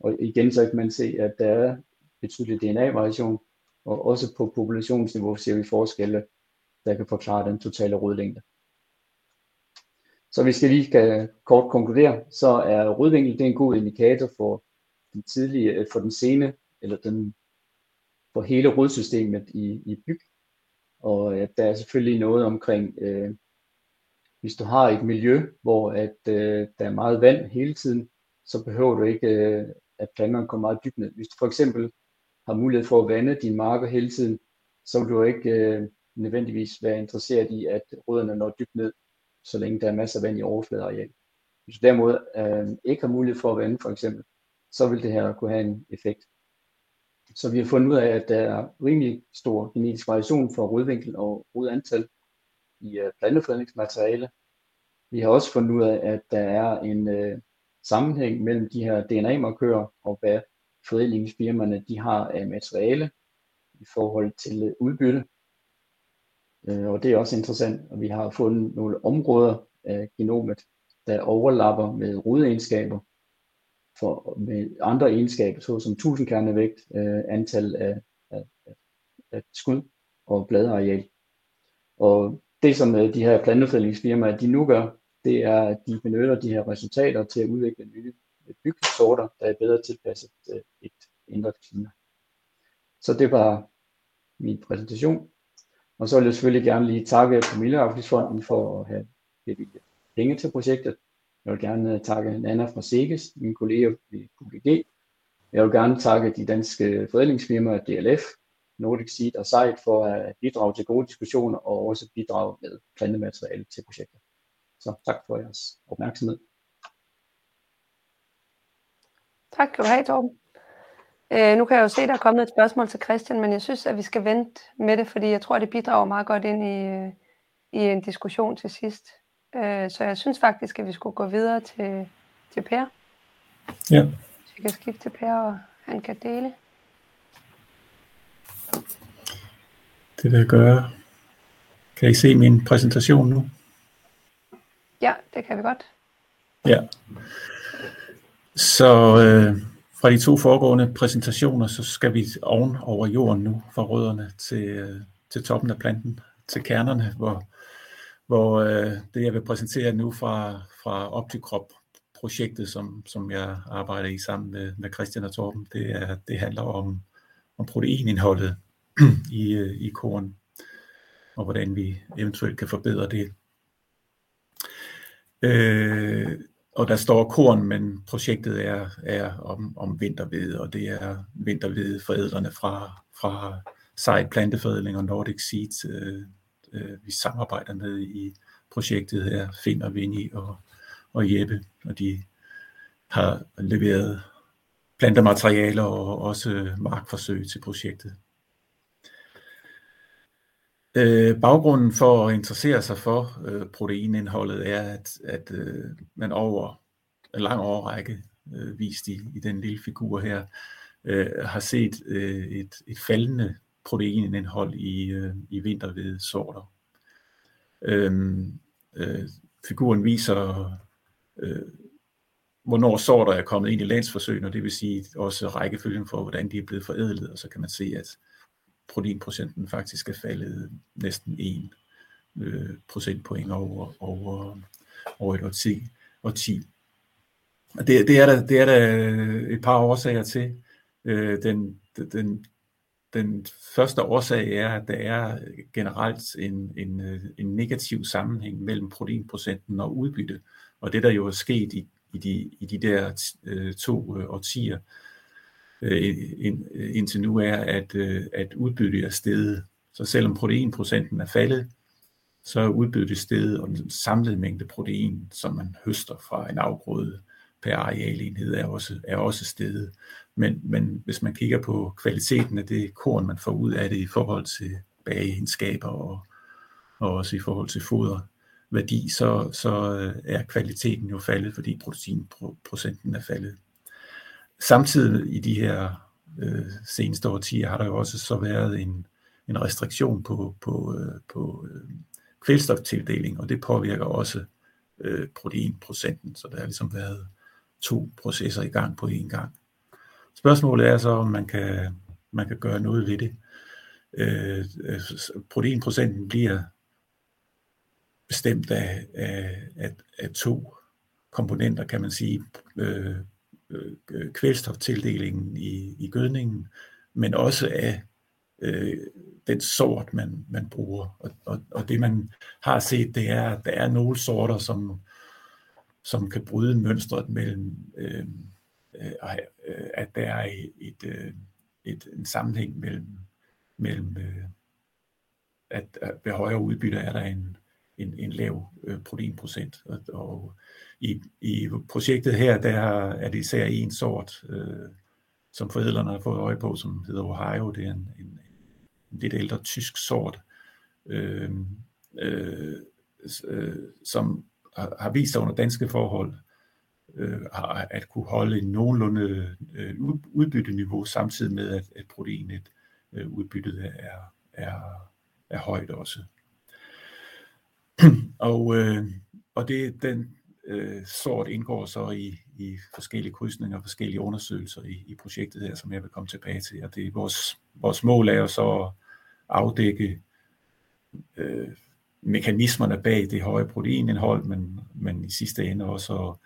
Og igen så kan man se, at der er betydelig DNA-variation, og også på populationsniveau ser vi forskelle, der kan forklare den totale rodlængde. Så hvis jeg lige kan kort konkludere, så er rodvinkel det er en god indikator for den tidlige, øh, for den sene, eller den, for hele rodsystemet i, i byg. Og at der er selvfølgelig noget omkring øh, hvis du har et miljø, hvor at, øh, der er meget vand hele tiden, så behøver du ikke, øh, at planterne kommer meget dybt ned. Hvis du for eksempel har mulighed for at vande dine marker hele tiden, så vil du ikke øh, nødvendigvis være interesseret i, at rødderne når dybt ned, så længe der er masser af vand i overfladeareal. Hvis du derimod øh, ikke har mulighed for at vande for eksempel, så vil det her kunne have en effekt. Så vi har fundet ud af, at der er rimelig stor genetisk variation for rodvinkel og rodantal i uh, plantefredningsmateriale. Vi har også fundet ud af, at der er en øh, sammenhæng mellem de her DNA-markører og hvad forædlingsfirmaerne de har af materiale i forhold til øh, udbytte. Øh, og det er også interessant, og vi har fundet nogle områder af genomet, der overlapper med rodeegenskaber for, med andre egenskaber, såsom tusindkernevægt, øh, antal af, af, af skud og bladeareal. Og det, som øh, de her plantefældningsfirmaer, de nu gør, det er, at de benytter de her resultater til at udvikle nye øh, byggesorter, der er bedre tilpasset øh, et ændret klima. Så det var min præsentation. Og så vil jeg selvfølgelig gerne lige takke Promilleafgiftsfonden for at have bevilget penge til projektet. Jeg vil gerne takke Nana fra SEGES, min kollega ved QGG. Jeg vil gerne takke de danske forædlingsfirmaer DLF, Nordic Seed og Site for at bidrage til gode diskussioner og også bidrage med plantemateriale til projektet. Så tak for jeres opmærksomhed. Tak skal du have, Torben. Øh, nu kan jeg jo se, at der er kommet et spørgsmål til Christian, men jeg synes, at vi skal vente med det, fordi jeg tror, at det bidrager meget godt ind i, øh, i en diskussion til sidst. Øh, så jeg synes faktisk, at vi skulle gå videre til, til Per. Ja. Så vi kan skifte til Per, og han kan dele. Det vil jeg gøre. Kan I se min præsentation nu? Ja, det kan vi godt. Ja. Så øh, fra de to foregående præsentationer, så skal vi oven over jorden nu, fra rødderne til, øh, til toppen af planten, til kernerne, hvor, hvor øh, det jeg vil præsentere nu fra, fra Optikrop projektet, som, som jeg arbejder i sammen med, med Christian og Torben, det, er, det handler om, om proteinindholdet i, øh, i korn, og hvordan vi eventuelt kan forbedre det. Øh, og der står korn, men projektet er, er om, om vintervede, og det er vintervede forædlerne fra, fra Sejt Planteforædling og Nordic Seeds, øh, øh, vi samarbejder med i projektet her, Finn og Vinnie og, og Jeppe, og de har leveret plantematerialer og også markforsøg til projektet. Øh, baggrunden for at interessere sig for øh, proteinindholdet er, at, at øh, man over en lang årrække, øh, vist i, i den lille figur her, øh, har set øh, et, et faldende proteinindhold i, øh, i vintervede sorter. Øh, øh, figuren viser, øh, hvornår sorter er kommet ind i landsforsøgene, og det vil sige også rækkefølgen for, hvordan de er blevet forædlet, og så kan man se, at proteinprocenten faktisk er faldet næsten 1 øh, procentpoint over, over, over et årti. årti. Og det, det, er der, det er der øh, et par årsager til. Øh, den, den, den første årsag er, at der er generelt en, en, øh, en negativ sammenhæng mellem proteinprocenten og udbytte. Og det der jo er sket i, i, de, i de der øh, to øh, årtier, øh, Øh, ind, øh, indtil nu er, at, øh, at udbyttet er steget. Så selvom proteinprocenten er faldet, så er udbyttet steget, og den samlede mængde protein, som man høster fra en afgrøde per arealenhed, er også, er også steget. Men, men hvis man kigger på kvaliteten af det korn, man får ud af det i forhold til bageegenskaber og, og også i forhold til foderværdi, så, så øh, er kvaliteten jo faldet, fordi proteinprocenten er faldet. Samtidig i de her øh, seneste årtier har der jo også så været en, en restriktion på, på, øh, på øh, kvælstoftildeling, og det påvirker også øh, proteinprocenten, så der har ligesom været to processer i gang på én gang. Spørgsmålet er så, om man kan, man kan gøre noget ved det. Øh, øh proteinprocenten bliver bestemt af, af, af, af to komponenter, kan man sige. Øh, Øh, øh, kvælstoftildelingen i, i gødningen, men også af øh, den sort, man, man bruger. Og, og, og det man har set, det er, at der er nogle sorter, som, som kan bryde mønstret mellem, øh, øh, øh at der er et, øh, et, en sammenhæng mellem, mellem øh, at, at ved højere udbytte er der en, en, en lav øh, proteinprocent. Og, og i, i projektet her, der er det især en sort, øh, som forædlerne har fået øje på, som hedder Ohio. Det er en, en, en lidt ældre tysk sort, øh, øh, øh, som har, har vist sig under danske forhold øh, at kunne holde en nogenlunde øh, udbytteniveau, samtidig med, at, at proteinet øh, udbyttet er, er, er højt også. og, øh, og det, den øh, sort indgår så i, i forskellige krydsninger og forskellige undersøgelser i, i projektet her, som jeg vil komme tilbage til. Og det er vores, vores mål er jo så at afdække øh, mekanismerne bag det høje proteinindhold, men, men i sidste ende også at,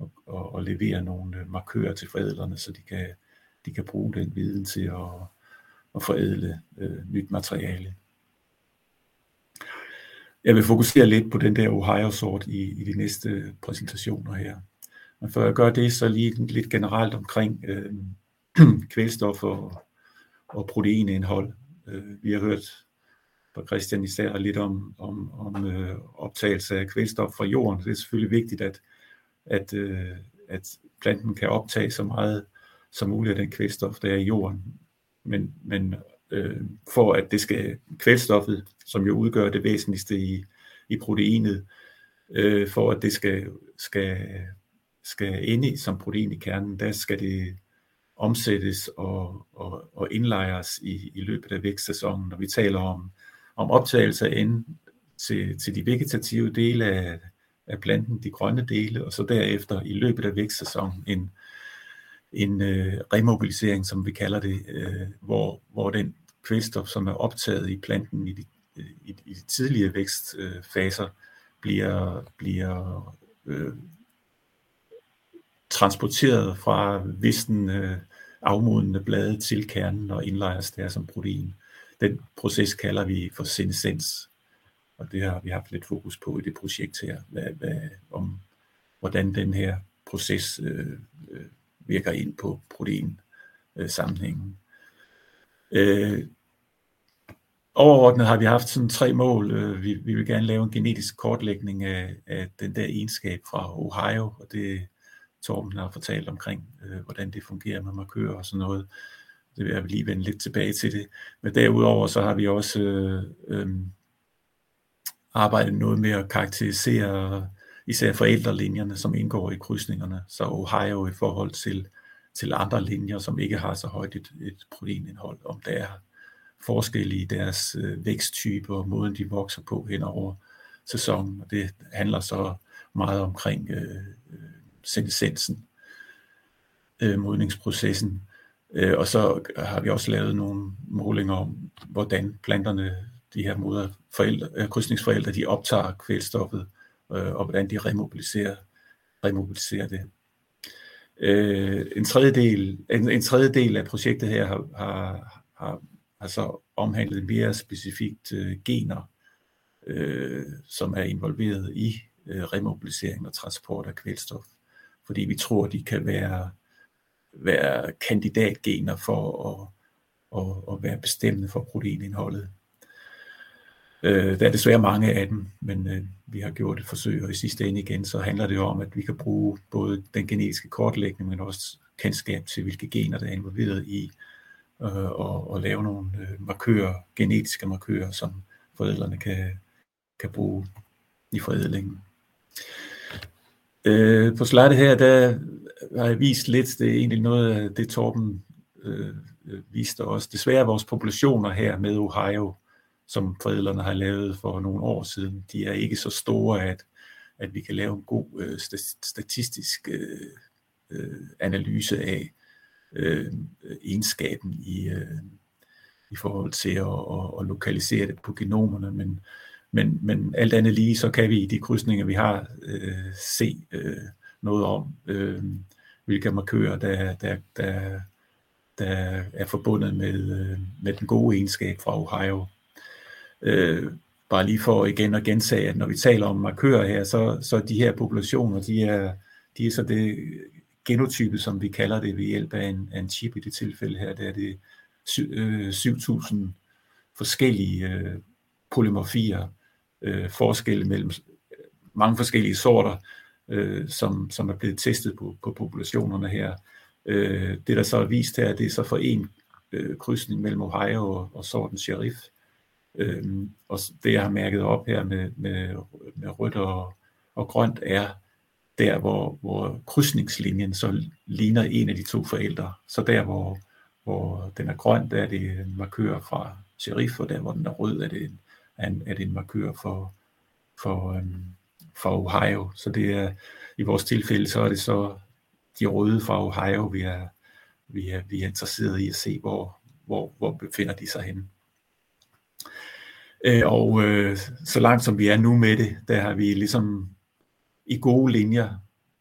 at, at, at levere nogle øh, markører til forædlerne, så de kan, de kan bruge den viden til at, at forædle øh, nyt materiale. Jeg vil fokusere lidt på den der Ohio-sort i, i de næste præsentationer her. Men før jeg gør det, så lige lidt generelt omkring øh, kvælstof og, og proteinindhold. Øh, vi har hørt fra Christian især lidt om, om, om øh, optagelse af kvælstof fra jorden. Det er selvfølgelig vigtigt, at, at, øh, at planten kan optage så meget som muligt af den kvælstof, der er i jorden. Men, men øh, for at det skal kvælstoffet, som jo udgør det væsentligste i, i proteinet, øh, for at det skal, skal, skal ende som protein i kernen, der skal det omsættes og, og, og indlejres i, i løbet af vækstsæsonen. Når vi taler om, om optagelse af enden til, til de vegetative dele af, af planten, de grønne dele, og så derefter i løbet af vækstsæsonen en, en øh, remobilisering, som vi kalder det, øh, hvor, hvor den kvælstof, som er optaget i planten i de, i, i de tidlige vækstfaser, bliver, bliver øh, transporteret fra vissen øh, afmodende blade til kernen og indlejres der som protein. Den proces kalder vi for senescens, og det har vi haft lidt fokus på i det projekt her, hvad, hvad, om hvordan den her proces øh, øh, virker ind på protein øh, sammenhængen. Øh, overordnet har vi haft sådan tre mål. Øh, vi, vi vil gerne lave en genetisk kortlægning af, af den der egenskab fra Ohio, og det Torben har fortalt omkring, øh, hvordan det fungerer med markører og sådan noget. Det vil jeg lige vende lidt tilbage til det. Men derudover så har vi også øh, øh, arbejdet noget med at karakterisere især forældrelinjerne, som indgår i krydsningerne. Så Ohio i forhold til, til andre linjer, som ikke har så højt et, et proteinindhold, om der er forskelle i deres øh, væksttyper og måden, de vokser på hen over sæsonen. Og det handler så meget omkring øh, øh senescensen, øh, modningsprocessen. Øh, og så har vi også lavet nogle målinger om, hvordan planterne, de her moder, forældre, øh, krydsningsforældre, de optager kvælstoffet, øh, og hvordan de remobiliserer, remobiliserer det. Øh, en, tredjedel, en, en tredjedel af projektet her har, har, har, har så omhandlet mere specifikt øh, gener, øh, som er involveret i øh, remobilisering og transport af kvælstof. Fordi vi tror, de kan være være kandidatgener for at, at, at være bestemmende for proteinindholdet. Øh, der er desværre mange af dem, men øh, vi har gjort et forsøg, og i sidste ende igen, så handler det om, at vi kan bruge både den genetiske kortlægning, men også kendskab til, hvilke gener, der er involveret i, øh, og, og lave nogle øh, markører, genetiske markører, som forældrene kan, kan bruge i forædlingen. Øh, på slidet her, der har jeg vist lidt, det er egentlig noget af det, Torben øh, øh viste os. Desværre vores populationer her med Ohio, som forældrene har lavet for nogle år siden, de er ikke så store, at, at vi kan lave en god øh, statistisk øh, øh, analyse af øh, egenskaben i, øh, i forhold til at, at, at lokalisere det på genomerne, men men, men alt andet lige, så kan vi i de krydsninger, vi har, øh, se øh, noget om, øh, hvilke markører, der, der, der, der er forbundet med, øh, med den gode egenskab fra Ohio. Øh, bare lige for igen at gentage, at når vi taler om markører her, så, så de her populationer, de er, de er så det genotype, som vi kalder det ved hjælp af en, af en chip i det tilfælde her, der er det 7.000 øh, forskellige øh, polymorfier, øh, forskelle mellem øh, mange forskellige sorter, øh, som, som er blevet testet på, på populationerne her. Øh, det, der så er vist her, det er så for en øh, krydsning mellem Ohio og, og sorten Sheriff. Øhm, og det, jeg har mærket op her med, med, med rødt og, og grønt er der, hvor, hvor krydsningslinjen så ligner en af de to forældre. Så der, hvor, hvor den er grøn, der er det en markør fra sheriff, og der, hvor den er rød, er det en, er det en markør for, for, øhm, for Ohio. Så det er, i vores tilfælde, så er det så de røde fra Ohio, vi er, vi er, vi er interesseret i at se, hvor, hvor, hvor befinder de sig henne. Øh, og øh, så langt som vi er nu med det, der har vi ligesom i gode linjer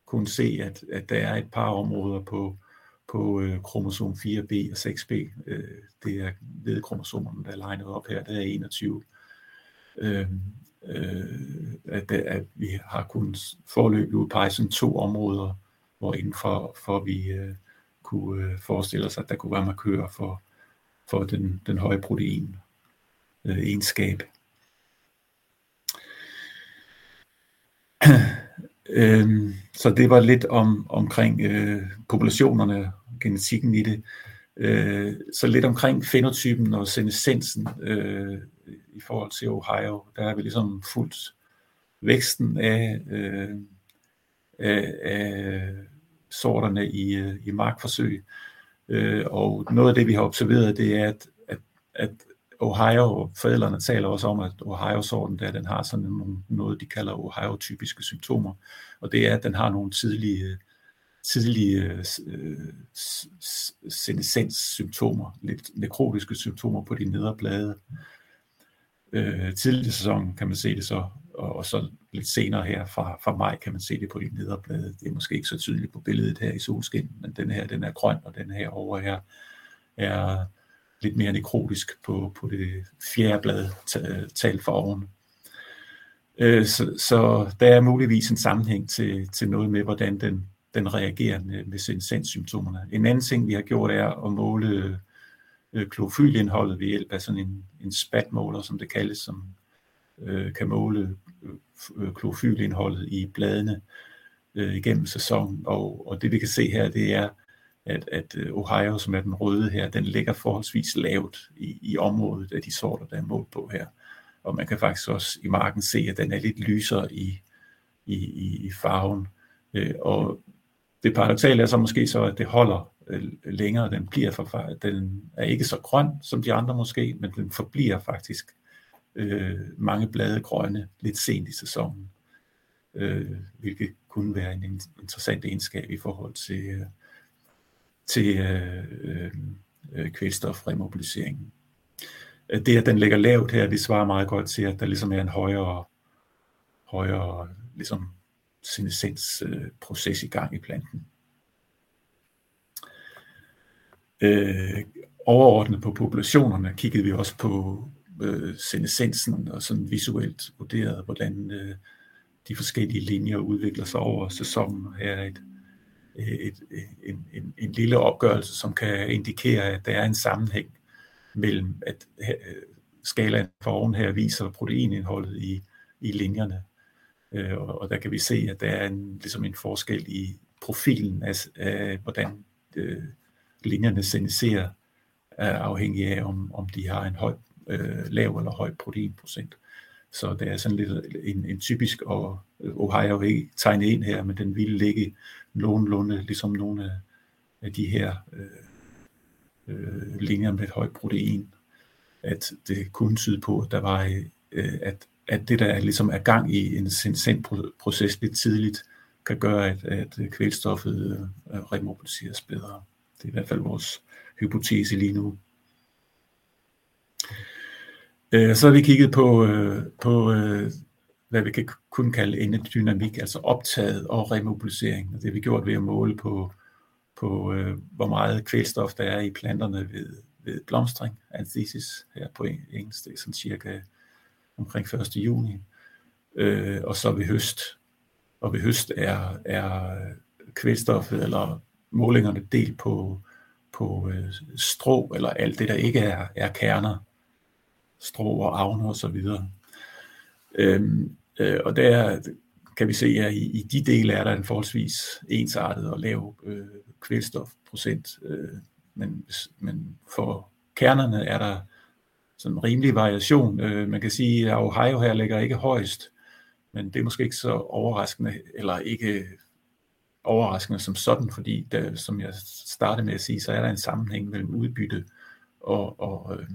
kunne se, at, at der er et par områder på, på øh, kromosom 4b og 6b. Øh, det er ved kromosomerne, der er legnet op her, Der er 21. Øh, øh, at, at vi har kunnet forløbig udpege sådan to områder, hvor indenfor for vi øh, kunne øh, forestille os, at der kunne være markører for, for den, den høje protein øh, egenskab. øhm, så det var lidt om omkring øh, populationerne, genetikken i det. Øh, så lidt omkring fenotypen og senescensen øh, i forhold til Ohio, der har vi ligesom fuldt væksten af, øh, af, af sorterne i, øh, i markforsøg. Øh, og noget af det, vi har observeret, det er, at, at, at Ohio, forældrene taler også om, at Ohio-sorten der, den har sådan nogle, noget, de kalder Ohio-typiske symptomer. Og det er, at den har nogle tidlige, tidlige øh, senescens-symptomer, lidt nekrotiske symptomer på de nedre blade. Øh, tidlig i sæsonen kan man se det så, og, og så lidt senere her fra, fra maj kan man se det på de nedre blade. Det er måske ikke så tydeligt på billedet her i solskin, men den her den er grøn, og den her over her er lidt mere nekrotisk på, på det fjerde blad talt for oven. Øh, så, så der er muligvis en sammenhæng til, til noget med, hvordan den, den reagerer med, med sensenssymptomerne. En anden ting, vi har gjort, er at måle øh, klorofylindholdet ved hjælp af sådan en, en spatmåler, som det kaldes, som øh, kan måle øh, klorofylindholdet i bladene øh, igennem sæsonen. Og, og det vi kan se her, det er, at, at øh, Ohio, som er den røde her, den ligger forholdsvis lavt i, i området af de sorter, der er målt på her. Og man kan faktisk også i marken se, at den er lidt lysere i, i, i, i farven. Øh, og det paradoxale er så måske så, at det holder øh, længere. Den bliver for, den er ikke så grøn som de andre måske, men den forbliver faktisk øh, mange blade grønne lidt sent i sæsonen. Øh, hvilket kunne være en interessant egenskab i forhold til, øh, til øh, øh, øh kvælstofremobiliseringen. Øh, det, at den ligger lavt her, det svarer meget godt til, at der ligesom er en højere, højere ligesom senescensproces øh, i gang i planten. Øh, overordnet på populationerne kiggede vi også på øh, senescensen og sådan visuelt vurderede, hvordan øh, de forskellige linjer udvikler sig over sæsonen. Her er et Øh, et, øh, en, en, en lille opgørelse, som kan indikere, at der er en sammenhæng mellem, at øh, skalaen for oven her viser proteinindholdet i, i linjerne. Og, og der kan vi se, at der er en, ligesom en forskel i profilen af, af hvordan øh, linjerne sendiserer, afhængig af, om, om de har en høj, øh, lav eller høj proteinprocent. Så det er sådan lidt en, en typisk, og øh, Ohio ikke tegnet ind her, men den ville ligge nogenlunde ligesom nogle af de her øh, øh, linjer med et højt protein, at det kunne tyde på, at der var, øh, at, at det der ligesom er gang i en sensent proces lidt tidligt, kan gøre, at, at kvælstoffet øh, remobiliseres bedre. Det er i hvert fald vores hypotese lige nu. Øh, så har vi kigget på, øh, på øh, hvad vi kan kun kalde endedynamik, altså optaget og remobilisering. Og det har vi gjort ved at måle på, på øh, hvor meget kvælstof der er i planterne ved, ved blomstring, anthesis her på engelsk, det er sådan cirka omkring 1. juni. Øh, og så ved høst. Og ved høst er, er kvælstoffet eller målingerne delt på, på øh, strå, eller alt det, der ikke er, er kerner, strå og avner og så videre. Øhm, Øh, og der kan vi se, at i, i de dele er der en forholdsvis ensartet og lav øh, kvælstofprocent. Øh, men, men for kernerne er der sådan en rimelig variation. Øh, man kan sige, at Ohio her ligger ikke højst, men det er måske ikke så overraskende, eller ikke overraskende som sådan, fordi der, som jeg startede med at sige, så er der en sammenhæng mellem udbytte og, og, øh,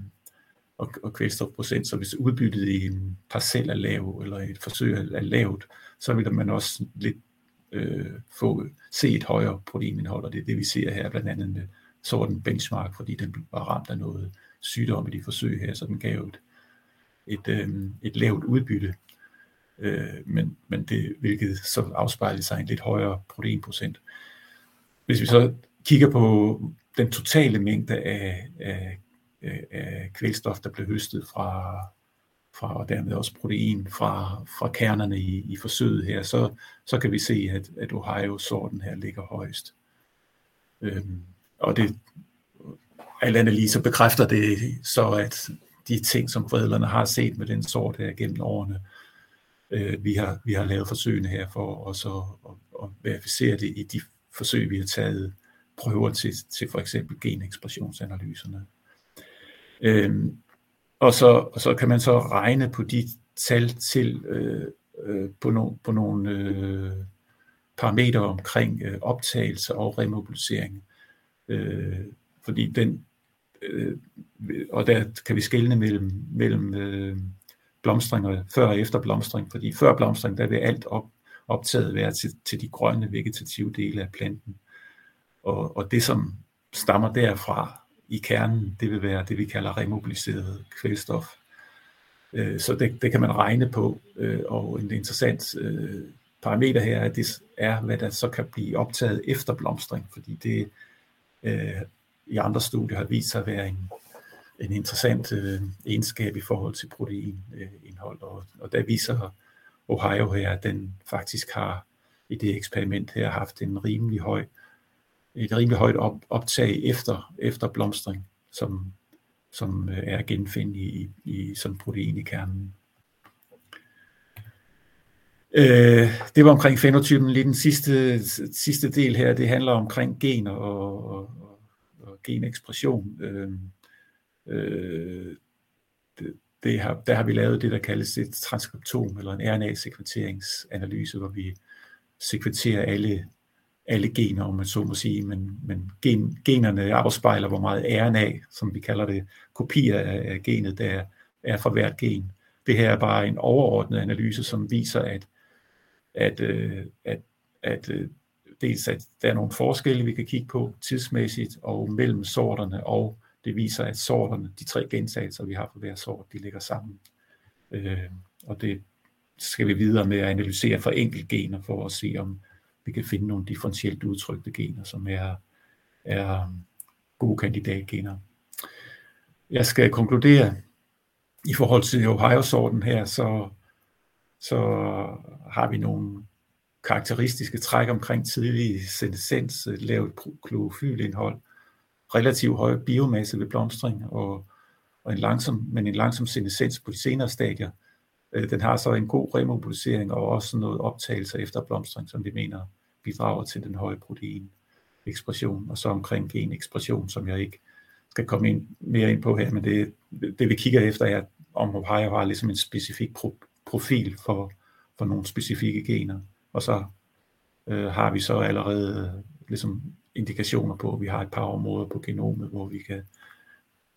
og, og kvælstofprocent. Så hvis udbyttet i en parcel er lav, eller et forsøg er lavt, så vil man også lidt øh, få se et højere proteinindhold, og det er det, vi ser her, blandt andet med sorten benchmark, fordi den var ramt af noget sygdom i de forsøg her, så den gav et, et, øh, et lavt udbytte, øh, men, men det, hvilket så afspejler sig en lidt højere proteinprocent. Hvis vi så kigger på den totale mængde af, af, Øh, af kvælstof, der blev høstet fra, fra og dermed også protein fra, fra kernerne i, i forsøget her, så, så kan vi se, at, at Ohio-sorten her ligger højst. Øhm, og det alt andet lige så bekræfter det så, at de ting, som forældrene har set med den sort her gennem årene, øh, vi, har, vi har lavet forsøgene her for også at, at, at verificere det i de forsøg, vi har taget prøver til, til for eksempel genekspressionsanalyserne. Øhm, og, så, og så kan man så regne på de tal til øh, øh, på, no, på nogle øh, parametre omkring øh, optagelse og remobilisering. Øh, fordi den, øh, og der kan vi skelne mellem, mellem øh, blomstring og før og efter blomstring, fordi før blomstring, der vil alt op, optaget være til, til de grønne vegetative dele af planten. Og, og det, som stammer derfra i kernen, det vil være det, vi kalder remobiliseret kvælstof. Øh, så det, det kan man regne på, øh, og en interessant øh, parameter her er, det er, hvad der så kan blive optaget efter blomstring, fordi det i andre studier har vist sig at være en, en interessant egenskab i forhold til proteinindhold, og, og der viser Ohio her, at den faktisk har i det eksperiment her haft en rimelig høj et rimelig højt op, optag efter, efter blomstring, som, som øh, er genfind i, i som protein i kernen. Øh, det var omkring fenotypen. Lige den sidste, sidste del her, det handler omkring gener og, og, og genekspression. Øh, øh, det, det har, der har vi lavet det, der kaldes et transkriptom, eller en RNA-sekventeringsanalyse, hvor vi sekventerer alle alle gener, om man så må sige, men, men gen, generne afspejler, hvor meget RNA, som vi kalder det, kopier af, af genet, der er for hvert gen. Det her er bare en overordnet analyse, som viser, at, at, øh, at, at, at dels at der er nogle forskelle, vi kan kigge på tidsmæssigt og mellem sorterne, og det viser, at sorterne, de tre gentagelser, vi har for hver sort, de ligger sammen. Øh, og det skal vi videre med at analysere for gener for at se, om vi kan finde nogle differentielt udtrykte gener, som er, er um, gode kandidatgener. Jeg skal konkludere, i forhold til Ohio-sorten her, så, så har vi nogle karakteristiske træk omkring tidlig senescens, lavt klorofylindhold, relativt høj biomasse ved blomstring og, og en langsom, men en langsom senescens på de senere stadier. Øh, den har så en god remobilisering og også noget optagelse efter blomstring, som vi mener bidrager til den høje protein ekspression, og så omkring genekspression, som jeg ikke skal komme ind, mere ind på her, men det, det vi kigger efter er, om Ohio har ligesom en specifik pro, profil for, for nogle specifikke gener, og så øh, har vi så allerede øh, ligesom indikationer på, at vi har et par områder på genomet, hvor vi kan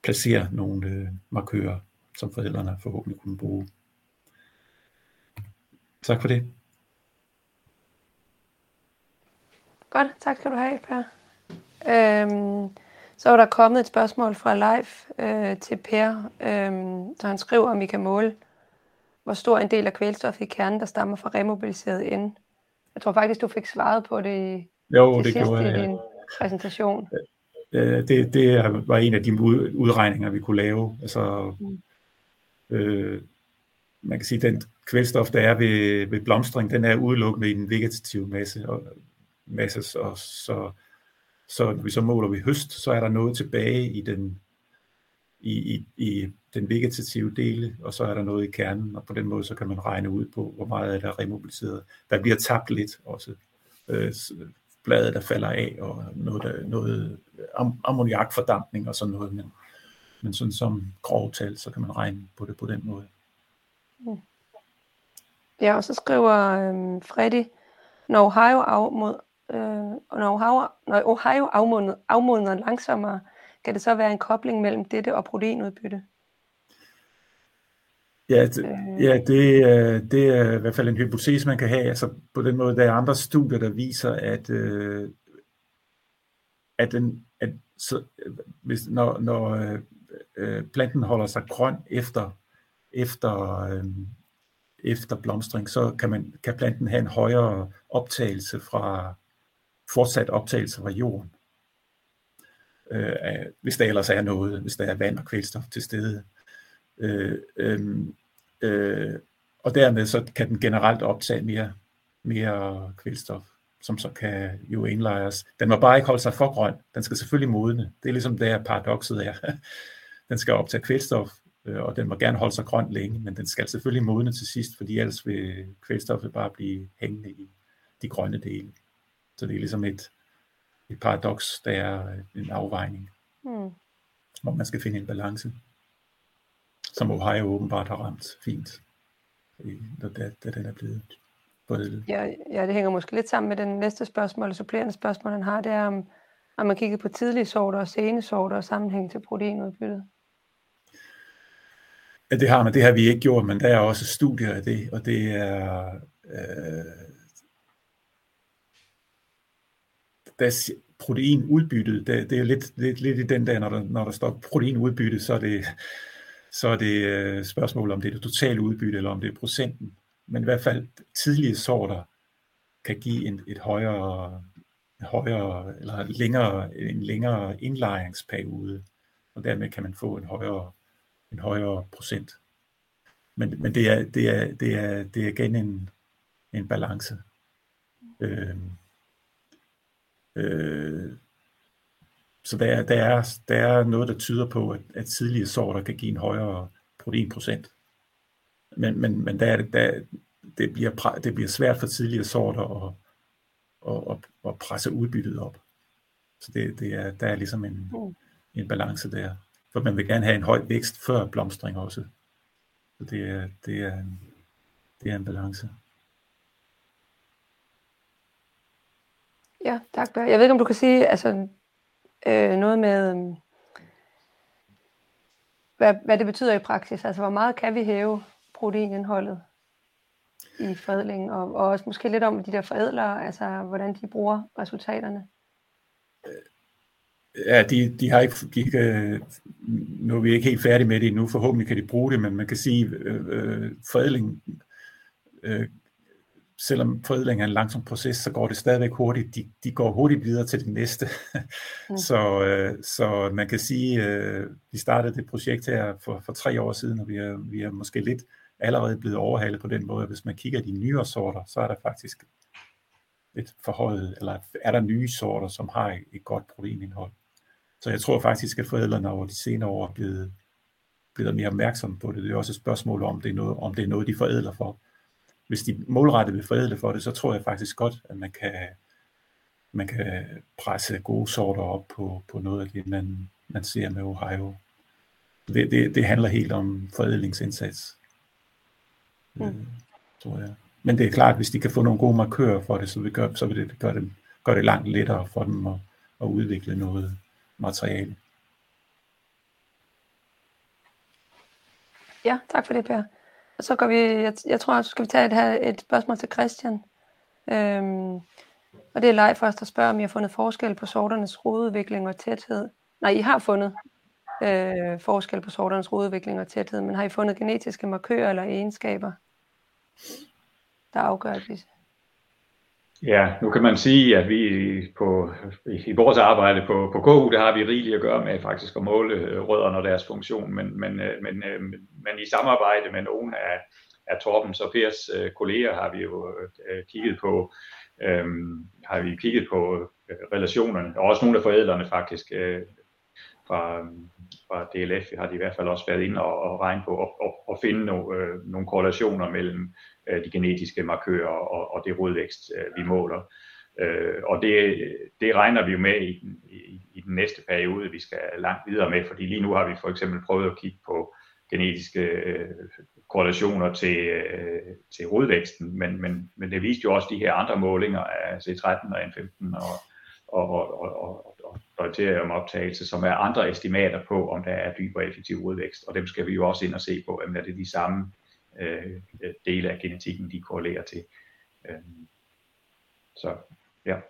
placere nogle øh, markører, som forældrene forhåbentlig kunne bruge. Tak for det. Godt, tak skal du have, Per. Øhm, så er der kommet et spørgsmål fra live øh, til Per, øhm, så han skriver, om vi kan måle, hvor stor en del af kvælstof i kernen, der stammer fra remobiliseret N. Jeg tror faktisk, du fik svaret på det i jo, det, det gjorde jeg, i din præsentation. Øh, det, det var en af de udregninger, vi kunne lave. Altså, mm. øh, man kan sige, at den kvælstof, der er ved, ved blomstring, den er udelukkende i den vegetative masse, og masse, og så, så når vi så måler vi høst, så er der noget tilbage i den, i, i, i den vegetative dele, og så er der noget i kernen, og på den måde så kan man regne ud på, hvor meget er der remobiliseret. Der bliver tabt lidt også. Øh, bladet, der falder af, og noget, der, noget am, ammoniakfordampning og sådan noget, men, men sådan som grovtal, så kan man regne på det på den måde. Ja, og så skriver øh, Freddy, når Ohio, afmod, øh, når Ohio, når Ohio afmodner, afmodner langsommere, kan det så være en kobling mellem dette og proteinudbytte? Ja, det, øh. ja det, er, det er i hvert fald en hypotese, man kan have. Altså på den måde, der er andre studier, der viser, at, øh, at, den, at så, hvis, når, når øh, planten holder sig grøn efter, efter, øh, efter blomstring, så kan, man, kan planten have en højere optagelse fra fortsat optagelse fra jorden. Øh, hvis der ellers er noget, hvis der er vand og kvælstof til stede. Øh, øh, øh, og dermed så kan den generelt optage mere, mere kvælstof, som så kan jo indlejres. Den må bare ikke holde sig for grøn. Den skal selvfølgelig modne. Det er ligesom der paradokset er. Den skal optage kvælstof, øh, og den må gerne holde sig grøn længe, men den skal selvfølgelig modne til sidst, fordi ellers vil kvælstoffet bare blive hængende i de grønne dele. Så det er ligesom et, et paradoks, der er en afvejning, mm. hvor man skal finde en balance som Ohio åbenbart har ramt fint, da, da den er blevet både... Ja, ja, det hænger måske lidt sammen med den næste spørgsmål, eller supplerende spørgsmål, han har, det er, om, om man kigger på tidlige sorter og sene sorter og sammenhæng til proteinudbyttet. Ja, det har man. Det har vi ikke gjort, men der er også studier af det, og det er... Øh, der proteinudbyttet, det, det er lidt, lidt, lidt i den der, når der, når der står proteinudbytte, så er det, så er det øh, spørgsmål om det er det totale udbytte, eller om det er procenten. Men i hvert fald tidlige sorter kan give en, et højere, højere eller længere, en længere indlejringsperiode, og dermed kan man få en højere, en højere procent. Men, men det, er, det, er, det, er, det er igen en, en balance. Øh, øh, så der, er, der, er, der er noget, der tyder på, at, at tidlige sorter kan give en højere proteinprocent. Men, men, men der, der, det, bliver, det bliver svært for tidlige sorter at, at, at, at presse udbyttet op. Så det, det er, der er ligesom en, mm. en balance der. For man vil gerne have en høj vækst før blomstring også. Så det er, det er, det er en balance. Ja, tak. Jeg ved ikke, om du kan sige, altså øh, noget med, øh, hvad, hvad det betyder i praksis. Altså, hvor meget kan vi hæve proteinindholdet i forædlingen, og, og også måske lidt om de der forædlere, altså hvordan de bruger resultaterne. Øh, ja, de, de har ikke, de kan, nu er vi ikke helt færdige med det endnu, forhåbentlig kan de bruge det, men man kan sige, øh, øh forædling øh, selvom forædling er en langsom proces, så går det stadigvæk hurtigt. De, de går hurtigt videre til det næste. Mm. så, øh, så man kan sige, øh, vi startede det projekt her for, for tre år siden, og vi er, vi er måske lidt allerede blevet overhalet på den måde. Hvis man kigger de nyere sorter, så er der faktisk et forhøjet, eller er der nye sorter, som har et, godt proteinindhold. Så jeg tror faktisk, at forædlerne over de senere år er blevet, blevet mere opmærksomme på det. Det er også et spørgsmål om, det er noget, om det er noget, de forædler for hvis de målrettet vil forædle for det, så tror jeg faktisk godt, at man kan, man kan presse gode sorter op på, på noget af det, man, man ser med Ohio. Det, det, det handler helt om forædlingsindsats, mm. øh, tror jeg. Men det er klart, at hvis de kan få nogle gode markører for det, så vil, gøre, så vil det gøre det, gøre det langt lettere for dem at, at udvikle noget materiale. Ja, tak for det, Per. Og så går vi, jeg, jeg tror, så skal vi tage et, her, et spørgsmål til Christian. Øhm, og det er Leif først, der spørger, om I har fundet forskel på sorternes rodudvikling og tæthed. Nej, I har fundet øh, forskel på sorternes rodudvikling og tæthed, men har I fundet genetiske markører eller egenskaber, der afgør disse? Ja, nu kan man sige, at vi på, i vores arbejde på, på KU, der har vi rigeligt at gøre med faktisk at måle øh, rødderne og deres funktion, men, men, øh, men, øh, men i samarbejde med nogle af, af Torbens og Pers kolleger har vi jo kigget på, øhm, har vi kigget på relationerne, og også nogle af forædlerne faktisk fra, fra DLF har de i hvert fald også været inde og, og regne på og, og, og finde no, øh, nogle korrelationer mellem øh, de genetiske markører og, og det rodvækst, øh, vi måler. Øh, og det, det regner vi jo med i i, i den næste periode, vi skal langt videre med, fordi lige nu har vi for eksempel prøvet at kigge på genetiske øh, korrelationer til, øh, til rodvæksten, men, men, men det viste jo også de her andre målinger af C13 og N15 og, og, og, og, og, og deuteriumoptagelse, som er andre estimater på, om der er dyb og effektiv rodvækst, og dem skal vi jo også ind og se på, om er det de samme øh, dele af genetikken, de korrelerer til. Øh, så ja.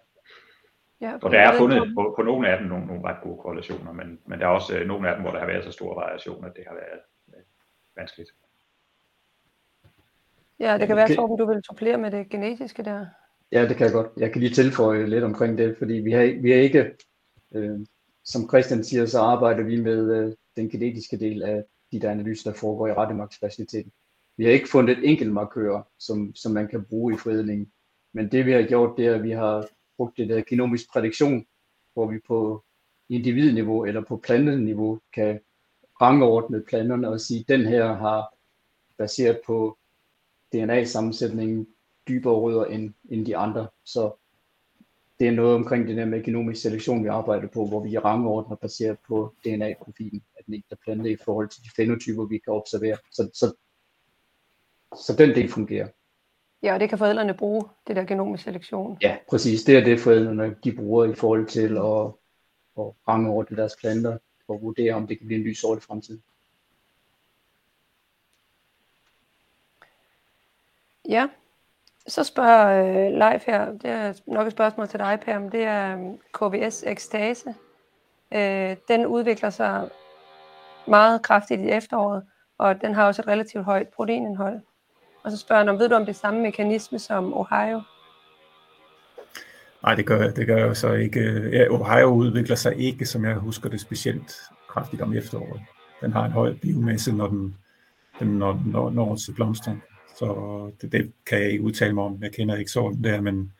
Ja, og der er fundet på, på nogle af dem nogle, nogle ret gode korrelationer, men, men der er også øh, nogle af dem, hvor der har været så store variationer, at det har været øh, vanskeligt. Ja, det kan være, Torben, du vil supplere med det genetiske der. Ja, det kan jeg godt. Jeg kan lige tilføje lidt omkring det, fordi vi har, vi har ikke, øh, som Christian siger, så arbejder vi med øh, den genetiske del af de der analyser, der foregår i rettemarksfaciliteten. Vi har ikke fundet et enkelt markør, som, som man kan bruge i fredning. men det vi har gjort, det er, at vi har brugt det der øh, genomisk prædiktion, hvor vi på individniveau eller på planteniveau kan rangordne planterne og sige, at den her har baseret på DNA-sammensætningen dybere rødder end, end de andre. Så det er noget omkring det der med genomisk selektion, vi arbejder på, hvor vi rangordner baseret på DNA-profilen af den enkelte plante i forhold til de fenotyper, vi kan observere. Så, så, så den del fungerer. Ja, og det kan forældrene bruge, det der genomisk selektion. Ja, præcis. Det er det, forældrene de bruger i forhold til at, at rangordne deres planter og vurdere, om det kan blive en lys i fremtiden. Ja, så spørger øh, Leif her, det er nok et spørgsmål til dig, Per, men det er um, KVS ekstase. Øh, den udvikler sig meget kraftigt i efteråret, og den har også et relativt højt proteinindhold. Og så spørger han, ved du om det samme mekanisme som Ohio? Nej, det gør, det gør jeg så ikke. Ja, Ohio udvikler sig ikke, som jeg husker det, specielt kraftigt om efteråret. Den har en høj biomasse, når den, den når, når, når til blomstring. Så det, det kan jeg ikke udtale mig om. Jeg kender ikke sådan der, men,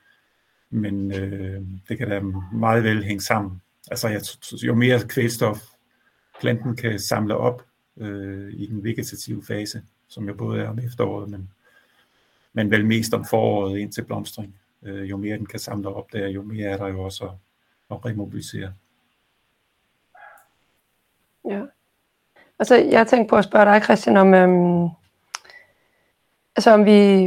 men øh, det kan da meget vel hænge sammen. Altså jeg, jo mere kvælstof planten kan samle op øh, i den vegetative fase, som jo både er om efteråret, men, men vel mest om foråret ind til blomstring. Øh, jo mere den kan samle op der, jo mere er der jo også at, at remobilisere. Ja. Altså, jeg tænkte på at spørge dig, Christian, om, øhm, altså om vi...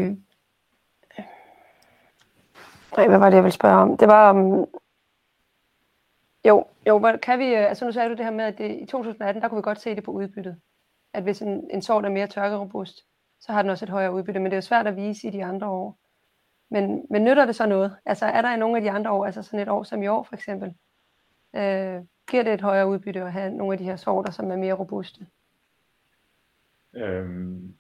Nej, hvad var det, jeg ville spørge om? Det var om... Jo, jo, kan vi... Øh, altså nu sagde du det her med, at det, i 2018, der kunne vi godt se det på udbyttet. At hvis en, en sort er mere tørkerobust, så har den også et højere udbytte. Men det er jo svært at vise i de andre år. Men, men nytter det så noget? Altså er der i nogle af de andre år, altså sådan et år som i år for eksempel, øh, giver det et højere udbytte at have nogle af de her sorter, som er mere robuste? Øhm,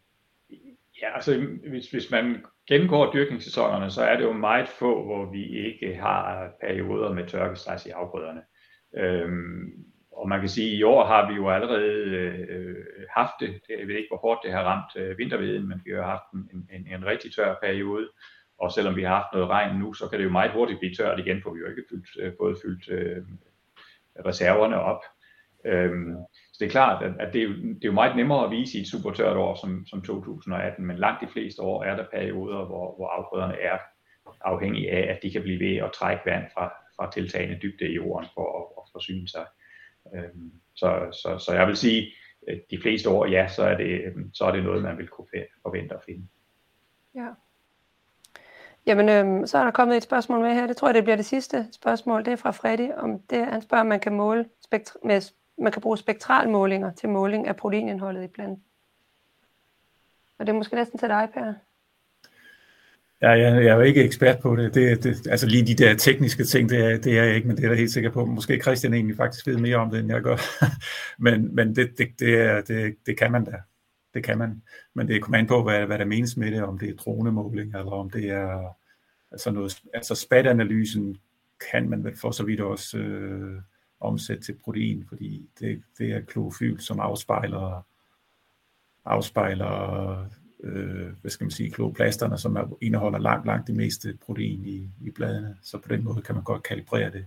Ja, altså hvis, hvis man gennemgår dyrkningssæsonerne, så er det jo meget få, hvor vi ikke har perioder med tørkestress i afgrøderne. Øhm, og man kan sige, at i år har vi jo allerede øh, haft det. Jeg ved ikke, hvor hårdt det har ramt øh, vinterveden, men vi har haft en, en, en rigtig tør periode. Og selvom vi har haft noget regn nu, så kan det jo meget hurtigt blive tørt igen, for vi har jo ikke fyldt, øh, både fyldt øh, reserverne op. Øhm, så det er klart, at, at det, er jo, det er jo meget nemmere at vise i et super tørt år som, som 2018, men langt de fleste år er der perioder, hvor, hvor afgrøderne er afhængige af, at de kan blive ved at trække vand fra, fra tiltagende dybde i jorden for at, at forsyne sig. Øhm, så, så, så jeg vil sige, at de fleste år, ja, så er det, øhm, så er det noget, man vil kunne forvente at finde. Ja. Jamen, øhm, så er der kommet et spørgsmål med her. Det tror jeg, det bliver det sidste spørgsmål. Det er fra Freddy. Om det, han spørger, om man kan måle spektr- med man kan bruge spektralmålinger til måling af proteinindholdet i planten. Og det er måske næsten til dig, Per. Ja, jeg, jeg er jo ikke ekspert på det. det, det altså lige de der tekniske ting, det er, det er jeg ikke, men det er jeg helt sikker på. Måske Christian egentlig faktisk ved mere om det, end jeg gør. men men det, det, det, er, det, det kan man da. Det kan man. Men det kommer an på, hvad, hvad der menes med det, om det er dronemåling, eller om det er altså noget, altså SPAT-analysen kan man vel for så vidt også øh, omsætte til protein, fordi det, det er klorofyl, som afspejler, afspejler øh, hvad skal man sige, kloroplasterne, som er, indeholder langt, langt det meste protein i, i bladene. Så på den måde kan man godt kalibrere det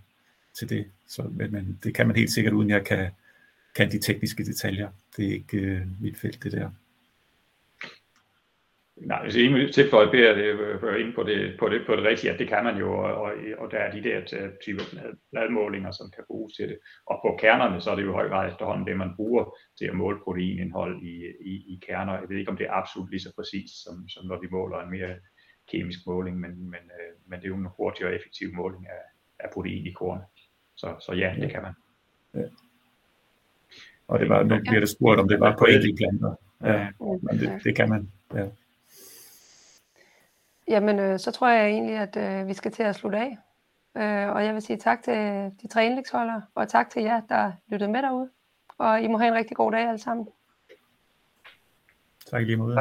til det. Så, men, men det kan man helt sikkert, uden jeg kan, kan de tekniske detaljer. Det er ikke øh, mit felt, det der. Nej, hvis I tilføje beder det ind på det, på, det, på det rigtige, at det kan man jo, og, og der er de der typer bladmålinger, som kan bruges til det. Og på kernerne, så er det jo i høj grad efterhånden det, man bruger til at måle proteinindhold i, i, i kerner. Jeg ved ikke, om det er absolut lige så præcis, som, som når vi måler en mere kemisk måling, men, men, øh, men det er jo en hurtig og effektiv måling af, af protein i korn. Så, så ja, det kan man. Ja. Og det var, nu bliver det spurgt, om det var på enkelte planter. Ja, men det, det kan man. Ja. Jamen, øh, så tror jeg egentlig, at øh, vi skal til at slutte af. Øh, og jeg vil sige tak til de tre indlægsholdere, og tak til jer, der lyttede med derude. Og I må have en rigtig god dag alle sammen. Tak lige måde.